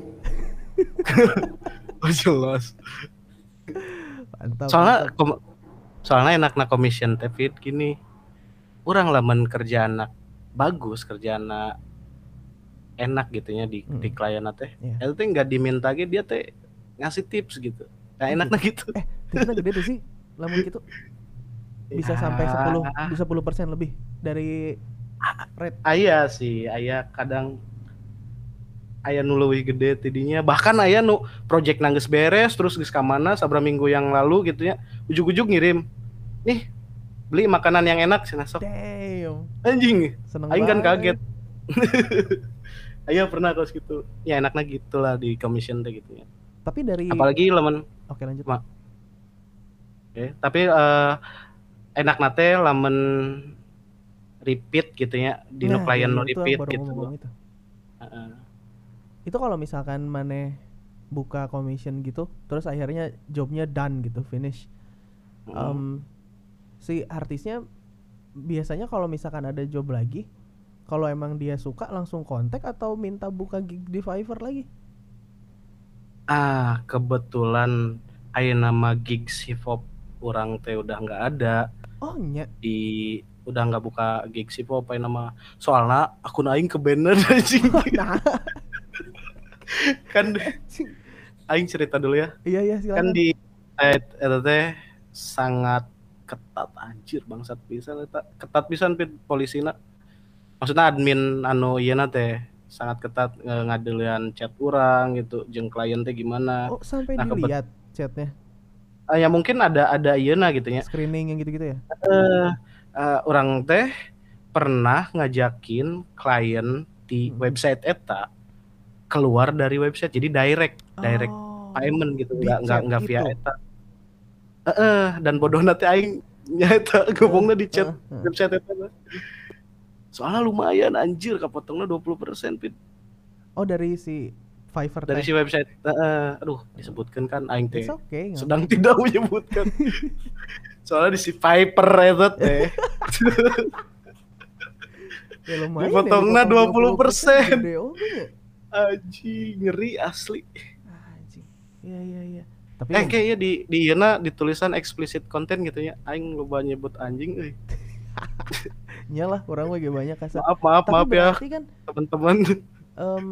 <laughs> oh jelas. mantap Soalnya mantap. kom- soalnya enak na commission tapi gini. Orang lamun kerja anak bagus kerja anak enak gitu ya di di Mm. klien teh. Iya. Itu teh nggak diminta ge dia teh ngasih tips gitu. Nah enaknya gitu. eh tipsnya gede tuh sih lamun gitu bisa sampai 10 Ya, bisa 10% lebih dari rate aya sih, aya kadang aya nu leuwih gede tidinya. Bahkan aya nu project nangges beres terus geus ka mana sabra minggu yang lalu gitu ya. Ujug-ujug ngirim. Nih, beli makanan yang enak cenah sok. damn Anjing. seneng Aing kan kaget. <laughs> Aya pernah kos gitu. Ya enaknya gitu lah di commission teh gitu ya. tapi dari Apalagi lamun oke lanjut Ma- Oke, tapi eh enak nate lamun repeat gitu ya, di Nah, klien iya, aku repeat gitu. itu Heeh. itu kalau misalkan maneh buka commission gitu terus akhirnya jobnya done gitu finish Mm. Em, si artisnya biasanya kalau misalkan ada job lagi kalau emang dia suka langsung kontak atau minta buka gig di Fiverr lagi Ah, kebetulan aya nama gigs hip hop urang teh udah nggak ada oh nya di udah nggak buka gigs hip hop aya nama soalnya akun aing ke banner <laughs> anjing. nah kan aing cerita dulu ya. iya iya Kan silakan di site eta teh sangat ketat anjir bangsat pisan eta. Ketat pisan pit polisina. Maksudnya admin anu ieu teh sangat ketat ngadelian chat urang gitu jeung klien teh gimana. oh sampai Nah, kebet- dilihat chatnya Ah, ya mungkin ada ada iyeuna gitu ya. screening yang gitu-gitu ya Eh eh, orang teh pernah ngajakin klien di Hmm. website eta keluar dari website jadi direct direct Oh, payment gitu nggak nggak nggak via itu. eta Heeh, dan bodoh nanti aing <laughs> nyata ngomongnya di chat Heeh. website eta soalnya lumayan anjir kapotongnya 20% pit oh dari si Fiverr dari teh. si website Heeh, aduh disebutkan kan aing teh okay sedang tidak menyebutkan <laughs> soalnya di si eta teh <laughs> Ya lumayan Dipotongnya ya, dipotong 20%. Gede oke ya. anjing ngeri asli Anjing. Iya iya iya. Tapi eh kayaknya di di ieu ditulisan explicit content gitu ya aing loba nyebut anjing euy <laughs> nyalah orang lagi banyak kasar. maaf maaf Tapi maaf ya kan teman-teman. em,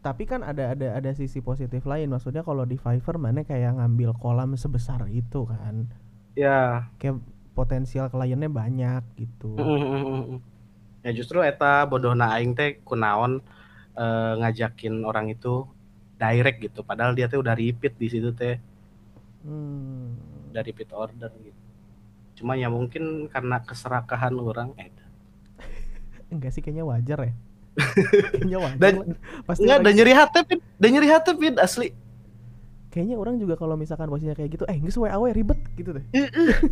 tapi kan ada ada ada sisi positif lain. Maksudnya kalau di Fiverr mana kayak ngambil kolam sebesar itu kan. Ya. Kayak potensial kliennya banyak gitu. Ya justru eta bodohna aing teh kunaon eh, ngajakin orang itu direct gitu. Padahal dia teh udah repeat di situ teh. Hmm. udah repeat order gitu cuma ya mungkin karena keserakahan orang eh <laughs> enggak sih kayaknya wajar ya. <laughs> Kayaknya wajar Dan- lah. pasti enggak dan nyeri hati pit. Dan nyeri hati pit asli. Kayaknya orang juga kalau misalkan posisinya kayak gitu eh nggak sesuai awe ribet gitu deh.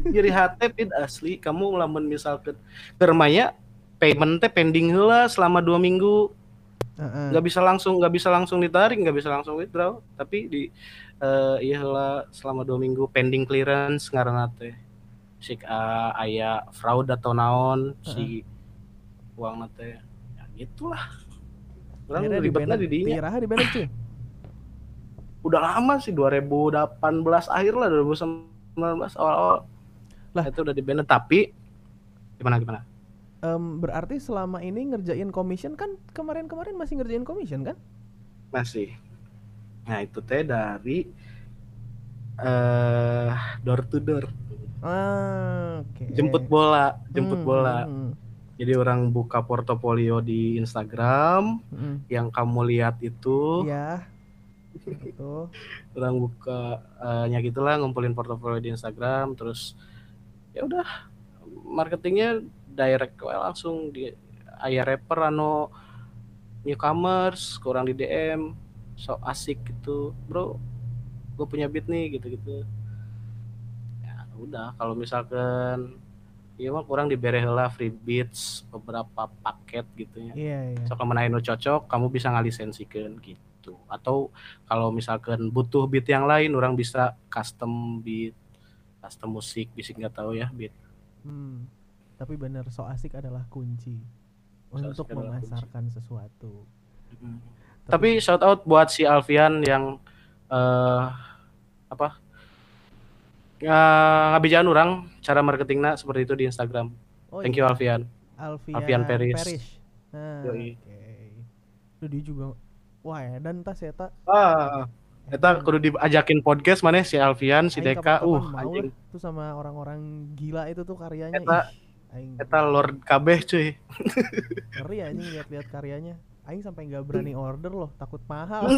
Nyeri hati pit asli. Kamu lamun misalkan kermanya payment teh pending heula selama dua minggu. Nggak bisa langsung nggak bisa langsung ditarik nggak bisa langsung withdraw. Tapi di eh iya heula selama dua minggu pending clearance ngaranna teh sik uh, aya fraud atau naon si uang teh. Ya gitulah. Orang di ribetnya di dinya Tiraha di banned, cuy. <coughs> udah lama sih 2018 akhir lah 2019 awal-awal. Lah. itu udah di tapi gimana gimana? Em, berarti selama ini ngerjain commission kan kemarin-kemarin masih ngerjain commission kan? masih. Nah itu teh dari eh door to door Ah, oke. jemput bola jemput Hmm, bola hmm, jadi orang buka portofolio di Instagram hmm, hmm. yang kamu lihat itu Iya. Itu. orang buka nya gitulah ngumpulin portofolio di Instagram terus ya udah marketingnya direct we langsung di aya rapper anu newcomers kurang di DM so asik gitu bro gue punya beat nih gitu gitu ya udah kalau misalkan iya mah kurang diberi heula free beats beberapa paket gitu ya Iya, iya. so kalau anu cocok kamu bisa ngalisensikan gitu atau kalau misalkan butuh beat yang lain orang bisa custom beat custom musik bisa nggak tahu ya beat Hmm. tapi bener so asik adalah kunci untuk asik adalah kunci. memasarkan sesuatu Mm. Tapi shout out buat si Alfian yang eh apa? Ya, ngabijan orang cara marketingnya seperti itu di Instagram. oh Thank iya, you Alfian. Alfian, Alfian Paris. Nah, Yoi. oke Duh, dia juga wah ya dan tas ya tak Ah, eta kudu diajakin podcast mana si Alfian, si Aing Deka, uh anjing. tuh sama orang-orang gila itu tuh karyanya Eta- aing Eta Lord kabeh cuy. ngeri anjing lihat-lihat karyanya aing sampai nggak berani order loh takut mahal <laughs>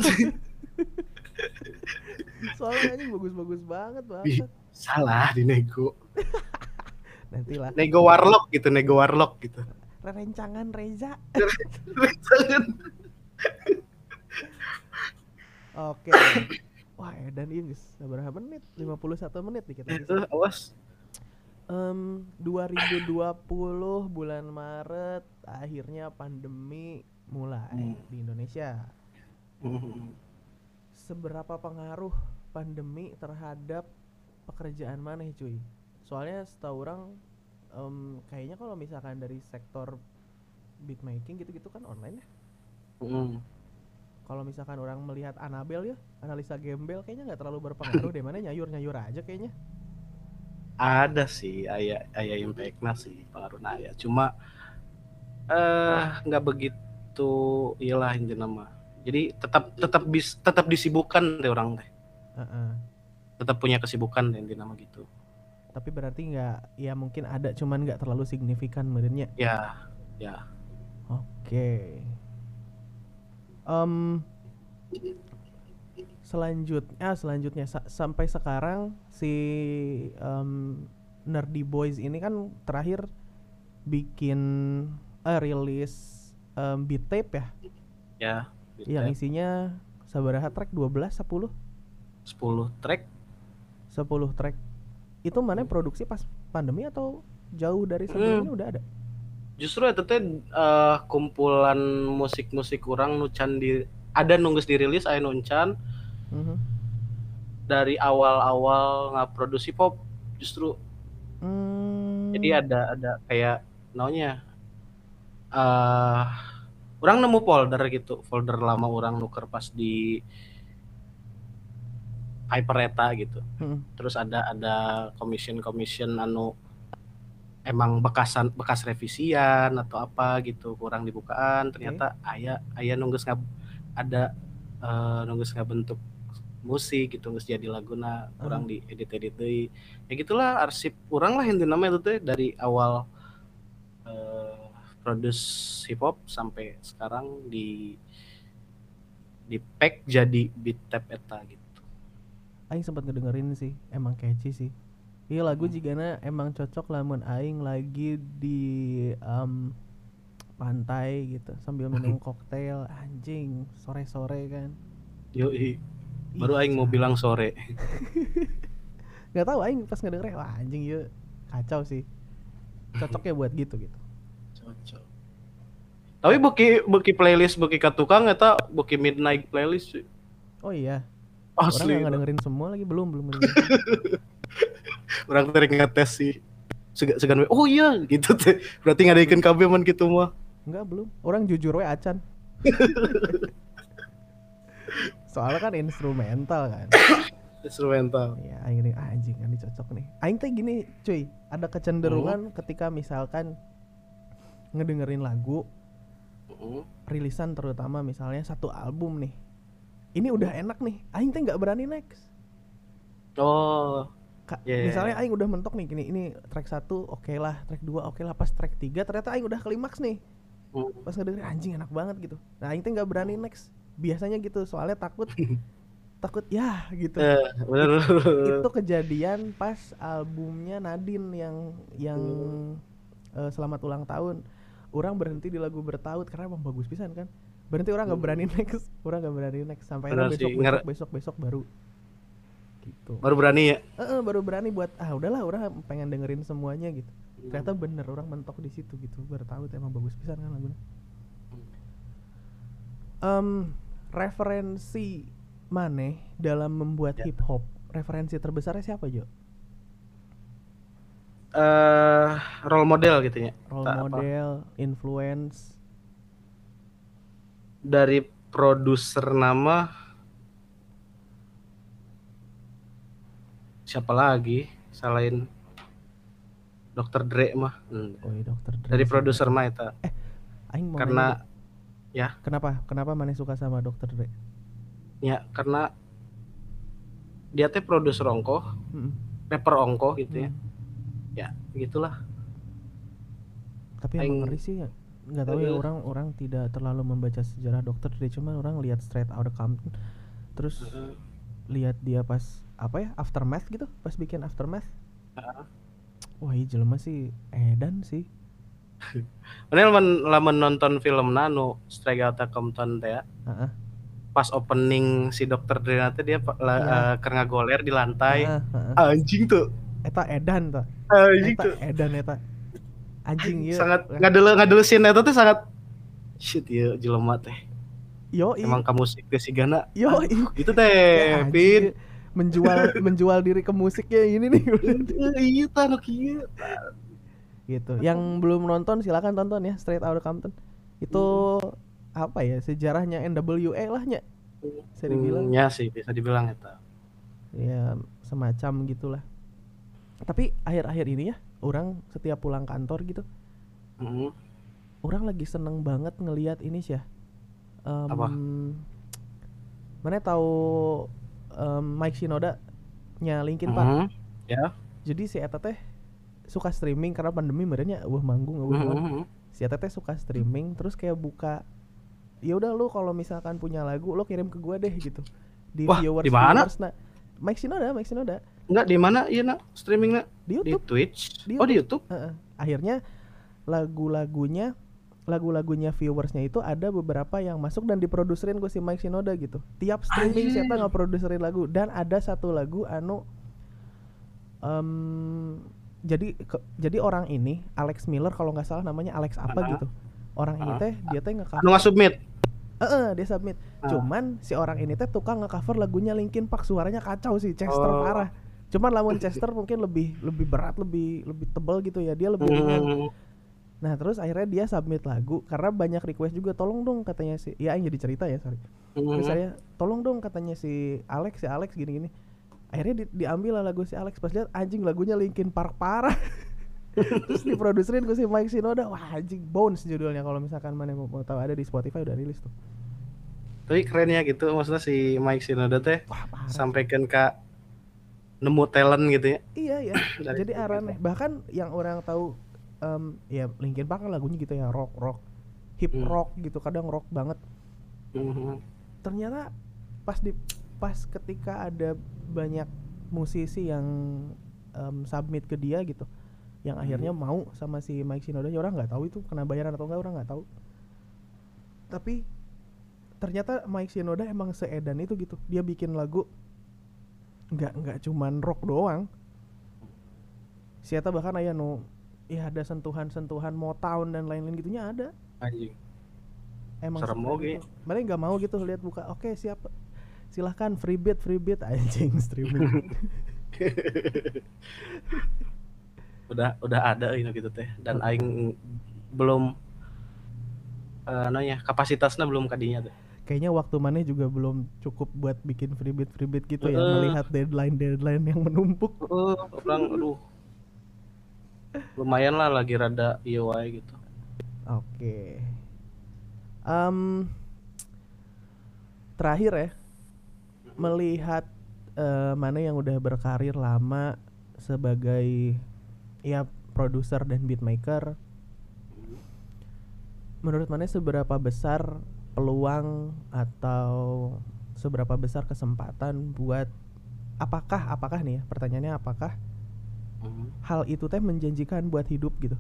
soalnya anjing bagus-bagus banget Ih. banget Salah di nego. <laughs> nanti lah Nego warlock gitu, nego warlock gitu. rencangan Reza oke wah dan ini guys berapa menit 51 menit nih kita Itu awas. Em, 2020 bulan Maret akhirnya pandemi mulai Hmm. di Indonesia. Hmm. Seberapa pengaruh pandemi terhadap pekerjaan mana cuy? Soalnya setahu orang em, kayaknya kalau misalkan dari sektor beatmaking gitu-gitu kan online ya. Hmm. Kalau misalkan orang melihat Anabel ya, analisa gembel kayaknya nggak terlalu berpengaruh deh mana nyayur-nyayur aja kayaknya. Ada sih aya aya impactnya sih pengaruhnya ya. Cuma eh nggak begitu iyalah intinya mah. Jadi tetap tetap bis tetap disibukkan deh orang teh. Heeh. Tetap punya kesibukan intinya mah gitu. Tapi berarti nggak, ya mungkin ada cuman nggak terlalu signifikan merenya. Ya, Oke. Em selanjutnya selanjutnya sa- sampai sekarang si em, Nerdy Boys ini kan terakhir bikin eh, rilis em, beat tape ya ya. Gitu yang ya. isinya sabaraha track 12 10 10 track 10 track. Itu mana produksi pas pandemi atau jauh dari sebelumnya udah ada? justru itu teh eh, kumpulan musik-musik orang nucan di ada nunggus dirilis aya nuncan Mhm. dari awal-awal nggak produksi pop justru Hmm. jadi ada ada kayak namanya eh orang nemu folder gitu folder lama orang nuker pas di Hypereta gitu Mm. terus ada ada commission commission anu emang bekasan bekas revisian atau apa gitu kurang dibukaan ternyata ayah ayah nunggus ngab ada eh, nunggus bentuk musik gitu nggak jadi laguna kurang di edit edit deui. ya gitulah arsip kurang lah yang namanya itu teh dari awal produce hip hop sampai sekarang di di pack jadi beat tap eta gitu Aing sempat ngedengerin sih, emang catchy sih. Iya lagu Hmm. jigana emang cocok lamun aing lagi di em, pantai gitu sambil <laughs> minum koktail anjing sore-sore kan. Yoi. Ih, Baru aing mau bilang sore. <laughs> nggak tahu aing pas ngedenger wah anjing ya kacau sih. Cocok ya buat gitu gitu. Tapi beki beki playlist beki ka tukang eta beki midnight playlist sih. Oh iya, Asli. orang nggak ngedengerin semua lagi belum belum. <laughs> Orang tadi ngetes sih. Segan, segan oh iya gitu teh. Berarti ngadaikeun kabeh man gitu mah. Enggak belum. Orang jujur we acan. <laughs> Soalnya kan instrumental kan. <coughs> Instrumental. Iya, aing ah, anjing ini cocok nih. Aing teh gini, cuy, ada kecenderungan ketika misalkan ngedengerin lagu Heeh. rilisan terutama misalnya satu album nih. Ini udah enak nih. Aing teh nggak berani next. Oh, Ka- Iya, iya, misalnya iya. aing udah mentok nih gini, ini track satu oke lah, track 2 oke lah, pas track 3 ternyata aing udah klimaks nih. Hmm. Pas ngedengerin anjing enak banget gitu. Nah, aing teh nggak berani next. Biasanya gitu, soalnya takut <laughs> takut ya gitu. eh, bener. itu kejadian pas albumnya Nadine yang yang Hmm. eh, selamat ulang tahun orang berhenti di lagu bertaut karena emang bagus pisan kan? Berhenti orang nggak Hmm. berani next orang nggak berani next. Sampai besok besok, nger- besok besok baru. Gitu. Baru berani ya. Eh, eh, baru berani buat ah udahlah orang pengen dengerin semuanya gitu. Ternyata bener orang mentok di situ gitu. Bertaut emang bagus pisan kan lagunya. Em, referensi Maneh dalam membuat Ya. hip hop referensi terbesarnya siapa Jo? Eh role model gitu ya. role Tak apa. model influence Dari produser nama siapa lagi selain Dr. Dre mah. Hmm. oh iya dokter Dre Dari produser mah eta. Aing mau Karena nanya, ya kenapa kenapa mana suka sama dokter Dre ya karena dia teh produser ongkoh, Mm-mm. rapper ongkoh gitu. Hmm. Ya, gitulah. tapi Aing- emang ngeri sih ya nggak tahu ya Eh. orang orang tidak terlalu membaca sejarah dokter Dre cuman orang lihat straight Outta Compton terus Heeh. lihat dia pas apa ya aftermath gitu pas bikin aftermath Heeh. wah iya jelema sih edan sih <laughs> Mana lamun lamun nonton film Nano Strike Outta Compton teh ya. Heeh. Pas opening si Dr. Dre teh dia Iya. eh, keur ngagoler di lantai. Heeh, heeh. Anjing tuh. Eta edan ta Anjing eta tuh. edan eta anjing iya Sangat ngadele ngadele scene eta teh sangat shit ya jelema teh. yo Emang ka musik teh sigana. yo Aduh, gitu Kayak teh, anjing, Pin. iya. menjual menjual diri ke musiknya ini nih <laughs> Iya nu kieu. gitu yang belum nonton silakan tonton ya Straight Outta Compton itu apa ya sejarahnya NWA lah nya bisa dibilang Hmm, ya sih bisa dibilang eta. ya semacam gitulah tapi akhir-akhir ini ya orang setiap pulang kantor gitu Heeh. orang lagi seneng banget ngelihat ini sih ya Em, Apa? mana tahu em, Mike Shinoda nya Linkin Park Heeh. Ya. jadi si Eta teh suka streaming karena pandemi merenya wah manggung naon. Heeh. si Eta teh suka streaming terus kayak buka ya udah lu kalau misalkan punya lagu lo kirim ke gua deh gitu di Wah, viewers di mana? viewers nah Mike Shinoda Mike Shinoda Enggak di mana iya nak streaming nak di di YouTube Twitch. Di Oh di YouTube. Heeh. akhirnya lagu-lagunya lagu-lagunya viewersnya itu ada beberapa yang masuk dan diproduserin gue si Mike Shinoda gitu tiap streaming Anjir. siapa nggak produserin lagu dan ada satu lagu anu em, jadi ke- jadi orang ini Alex Miller kalau nggak salah namanya Alex apa Ah. gitu orang ini Ah. teh dia teh nge Anu ngasubmit. Heeh, dia submit Ah. cuman si orang ini teh tukang nge-cover lagunya Linkin Park suaranya kacau sih Chester Oh. parah cuman lamun Chester mungkin lebih lebih berat lebih lebih tebal gitu ya dia lebih ringan Hmm. Nah terus akhirnya dia submit lagu karena banyak request juga tolong dong katanya si ya ini jadi cerita ya sorry. Terus Hmm. saya tolong dong katanya si Alex si Alex gini-gini. Akhirnya di- diambil lah lagu si Alex pas lihat anjing lagunya Linkin Park parah. <laughs> terus diproduserin ke si Mike Shinoda wah anjing Bones judulnya kalau misalkan mana mau, mau tahu ada di Spotify udah rilis tuh. Tapi keren ya gitu maksudnya si Mike Shinoda teh Wah parah. sampaikan ke nemu talent gitu ya. Iya ya. <clears throat> Dari jadi situ aneh. Bahkan yang orang tahu em, ya Linkin Park kan lagunya gitu ya rock rock hip Hmm. rock gitu kadang rock banget. Mhm. ternyata pas di pas ketika ada banyak musisi yang em, submit ke dia gitu yang Hmm. akhirnya mau sama si Mike Shinoda ya orang nggak tahu itu kena bayaran atau enggak orang nggak tahu tapi ternyata Mike Shinoda emang seedan itu gitu dia bikin lagu nggak nggak cuman rock doang siapa bahkan aya no ya ada sentuhan-sentuhan Motown dan lain-lain gitunya ada Anjing. emang Serem sekeren oge. itu. Mereka nggak mau gitu lihat buka. Oke siap. Silahkan free beat free beat anjing streaming. <laughs> Udah udah ada ini gitu teh dan aing belum eh nanya kapasitasnya belum kadinya tuh. Kayaknya waktu mana juga belum cukup buat bikin free beat free beat gitu ya Heeh. melihat deadline deadline yang menumpuk. Oh, orang aduh. Lumayan lah lagi rada wae gitu. Oke. Em, terakhir ya melihat eh, mana yang udah berkarir lama sebagai ya produser dan beatmaker menurut mana seberapa besar peluang atau seberapa besar kesempatan buat apakah apakah nih ya pertanyaannya apakah Mhm. hal itu teh menjanjikan buat hidup gitu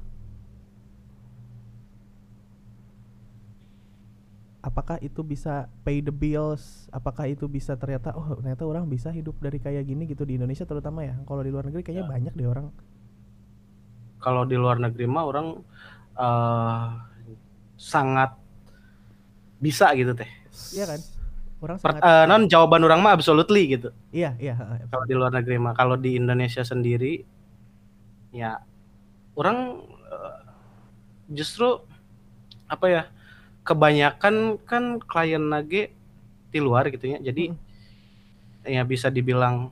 apakah itu bisa pay the bills apakah itu bisa ternyata oh ternyata orang bisa hidup dari kayak gini gitu di Indonesia terutama ya kalau di luar negeri kayaknya Ya. banyak deh orang Kalau di luar negeri mah orang eh sangat bisa gitu teh. iya kan orang Per- sangat eh, non jawaban orang mah absolutely gitu. iya iya. Kalau di luar negeri mah, kalau di Indonesia sendiri ya orang eh, justru apa ya kebanyakan kan klien nage di luar gitu ya jadi ya bisa dibilang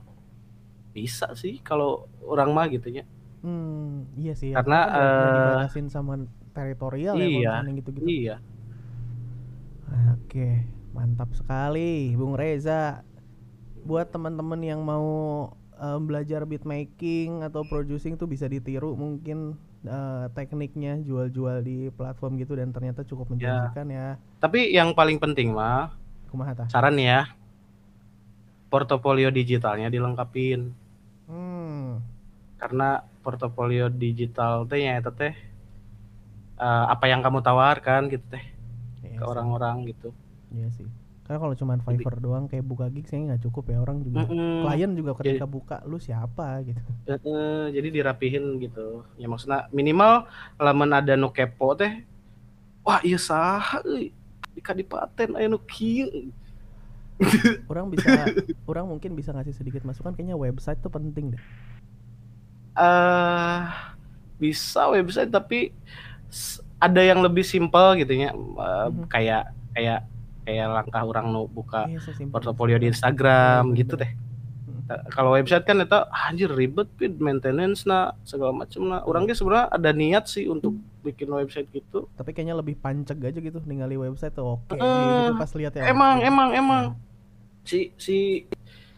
bisa sih kalau orang mah gitu ya Hmm, iya sih. Karena, Karena nggak nggak eh, sama teritorial ya iya misalnya gitu-gitu. iya Oke, mantap sekali, Bung Reza. Buat teman-teman yang mau em, belajar beatmaking atau producing tuh bisa ditiru mungkin eh, tekniknya jual-jual di platform gitu dan ternyata cukup menjanjikan ya. tapi yang paling penting mah Kumaha tah? saran ya portofolio digitalnya dilengkapin Hmm, karena portofolio digital teh ya teh eh, apa yang kamu tawarkan gitu teh ke sih. orang-orang gitu Iya sih. Karena kalau cuman Fiverr doang kayak buka gigs kayaknya nggak cukup ya orang juga. Mm-mm. Klien juga Jadi- ketika buka lu siapa gitu. Jadi dirapihin gitu ya maksudnya minimal lamun ada nu kepo teh wah iya euy di kadipaten aya nu kieu <laughs> Orang bisa <laughs> orang mungkin bisa ngasih sedikit masukan kayaknya website tuh penting deh. eh bisa website tapi ada yang lebih simpel gitu ya eh, Mhm. kayak kayak kayak langkah orang nu buka Iya, sesimpel. portofolio di Instagram. Iya, gitu bener. teh Nah, kalau website kan itu anjir ribet pid maintenance nah segala macam nah. Orang ge sebenarnya ada niat sih untuk bikin website gitu. Tapi kayaknya lebih panceg aja gitu ningali website tuh oke Eh, gitu pas lihat ya. emang emang emang. Si si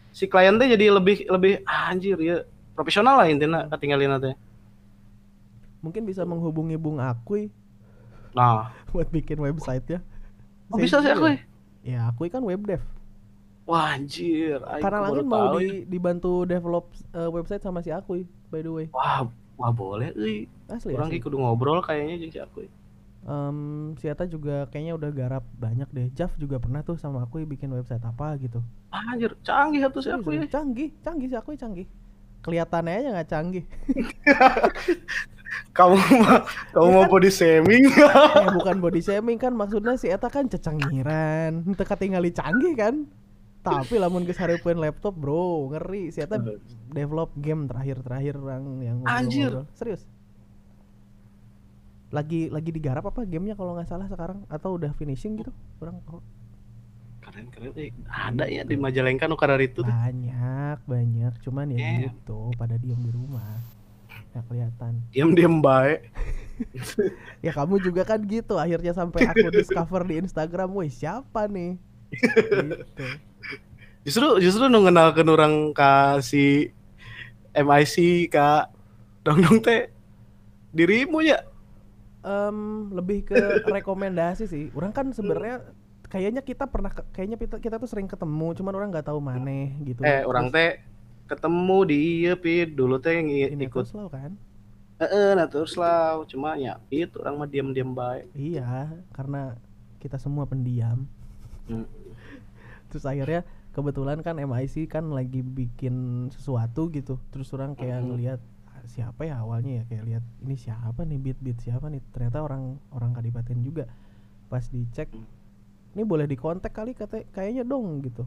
si klien teh jadi lebih lebih ah, anjir ya profesional lah intinya ketinggalin teh. Mungkin bisa menghubungi Bung Akui nah <laughs> buat bikin website ya. oh, bisa sih aku Ya Akui kan web dev. wah anjir Karena langit mau ya. di, dibantu develop eh, website sama si Akui by the way. wah wah boleh euy Asli. orang kudu ngobrol kayaknya jeung si aku Em, si Ata juga kayaknya udah garap banyak deh. Jav juga pernah tuh sama Akui bikin website apa gitu. anjir canggih atuh si aku ya. Canggih, canggih si Akui canggih. Kelihatannya aja nggak canggih. <laughs> kamu <laughs> mau kamu mau body shaming? Eh <laughs> bukan body shaming kan maksudnya si Eta kan cecengiran Ente ketinggali canggih kan. Tapi lamun geus hareupeun laptop bro ngeri. Si Eta develop game terakhir-terakhir orang yang Anjir. serius? Lagi lagi digarap apa gamenya kalau nggak salah sekarang? Atau udah finishing gitu? Orang oh, keren keren. Eh, ada ya di Majalengka nu kadar itu banyak banyak. Cuman ya Eh. gitu pada diem di rumah nggak kelihatan. Diam diam baik <laughs> ya kamu juga kan gitu. Akhirnya sampai aku discover di Instagram woi siapa nih? Gitu. Justru justru nu ngenalkeun orang ka si MIC ka dong dong teh dirimu ya? Em, lebih ke rekomendasi sih. Orang kan sebenarnya kayaknya kita pernah ke- kayaknya kita, kita tuh sering ketemu, cuman orang nggak tahu maneh gitu. eh orang teh ketemu di pit dulu teh ngi- ikut Neverslaw kan? heeh nah terus lah cuma ya itu orang mah diam diam baik Iya, karena kita semua pendiam. Hmm. <laughs> Terus akhirnya kebetulan kan MIC kan lagi bikin sesuatu gitu. Terus orang kayak Mhm. ngelihat "Ah, siapa ya awalnya ya kayak lihat ini siapa nih beat beat siapa nih ternyata orang orang kadipaten juga pas dicek Hmm. ini boleh dikontak kali kata kayaknya dong gitu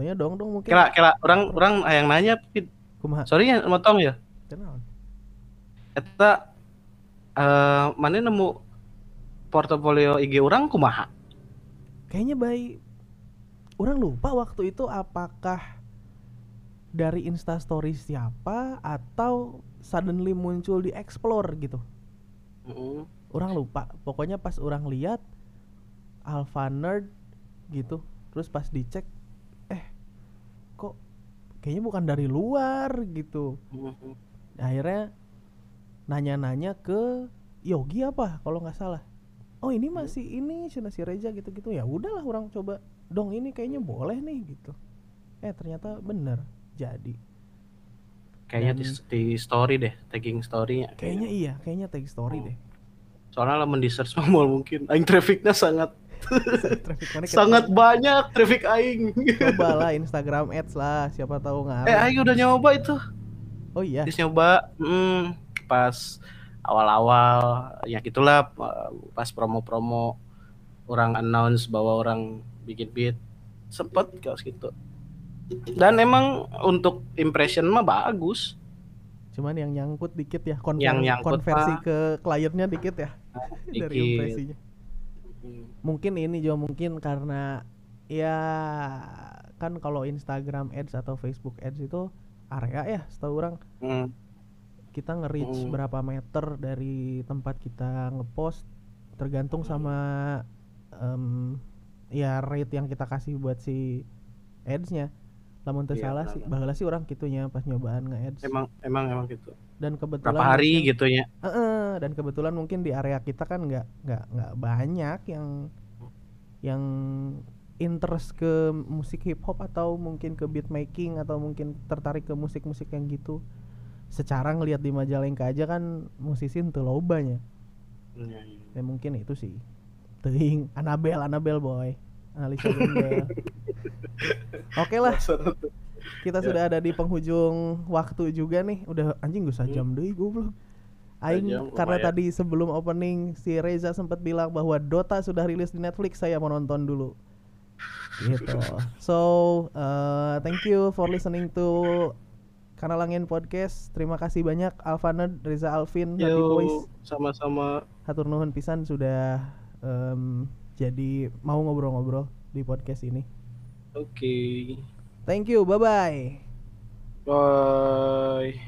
tanya dong dong mungkin. Kira kira orang orang yang nanya pit. Kumaha sorry ya motong ya? Kenal. Eta eh mana nemu portofolio IG orang kumaha kayaknya baik orang lupa waktu itu apakah dari instastory siapa atau suddenly muncul di explore gitu. Heeh. orang lupa. Pokoknya pas orang lihat Alpha Nerd gitu. Terus pas dicek kayaknya bukan dari luar gitu. Heeh. akhirnya nanya-nanya ke Yogi apa kalau nggak salah. Oh ini masih ini cina si Reja gitu-gitu. Ya udahlah orang coba dong ini kayaknya boleh nih gitu. Eh ternyata bener jadi. Kayaknya di, Dan- di story deh tagging storynya. Kayaknya iya kayaknya tag story Oh. deh. Soalnya search <laughs> mah moal mungkin. Aing trafficnya sangat <laughs> kita sangat banyak traffic aing. Coba <laughs> lah Instagram ads lah siapa tahu eh ngaruh aing udah nyoba itu. Oh iya? Dis nyoba hmm, pas awal-awal ya gitulah eh, pas promo-promo orang announce bahwa orang bikin beat sempet kaos gitu. Dan emang untuk impression mah bagus. Cuman yang nyangkut dikit ya konver- Yang nyangkut, konversi ke kliennya dikit ya <laughs> dari Dikit. Impresinya mungkin ini juga mungkin karena ya kan kalau Instagram Ads atau Facebook Ads itu area ya setahu orang Hmm. kita nge-reach Hmm. berapa meter dari tempat kita ngepost tergantung sama em, ya rate yang kita kasih buat si ads-nya lamun teu Iya, salah sih baheula sih orang gitunya pas nyobaan nge-ads Emang emang emang gitu. Dan kebetulan Berapa hari mungkin- gitu ya? Heeh, dan kebetulan mungkin di area kita kan nggak nggak nggak banyak yang yang interest ke musik hip hop atau mungkin ke beat making atau mungkin tertarik ke musik-musik yang gitu. Secara ngelihat di Majalengka aja kan musisi teu lobanya. Iya, iya. Ya mungkin itu sih. Teuing Anabel Anabel boy. Analisa. <laughs> Oke lah, kita Ya. sudah ada di penghujung waktu juga nih. Udah anjing gue jam deui goblok. Aing Sajam, karena lumayan. tadi sebelum opening si Reza sempat bilang bahwa Dota sudah rilis di Netflix, saya mau nonton dulu. Gitu. So, uh, thank you for listening to Kanal Angin Podcast. Terima kasih banyak Alvaned, Reza Alvin, Nadi Boys. Yo, sama-sama. Hatur nuhun pisan sudah em, jadi mau ngobrol-ngobrol di podcast ini. Oke. Thank you. Bye-bye. Bye bye. Bye.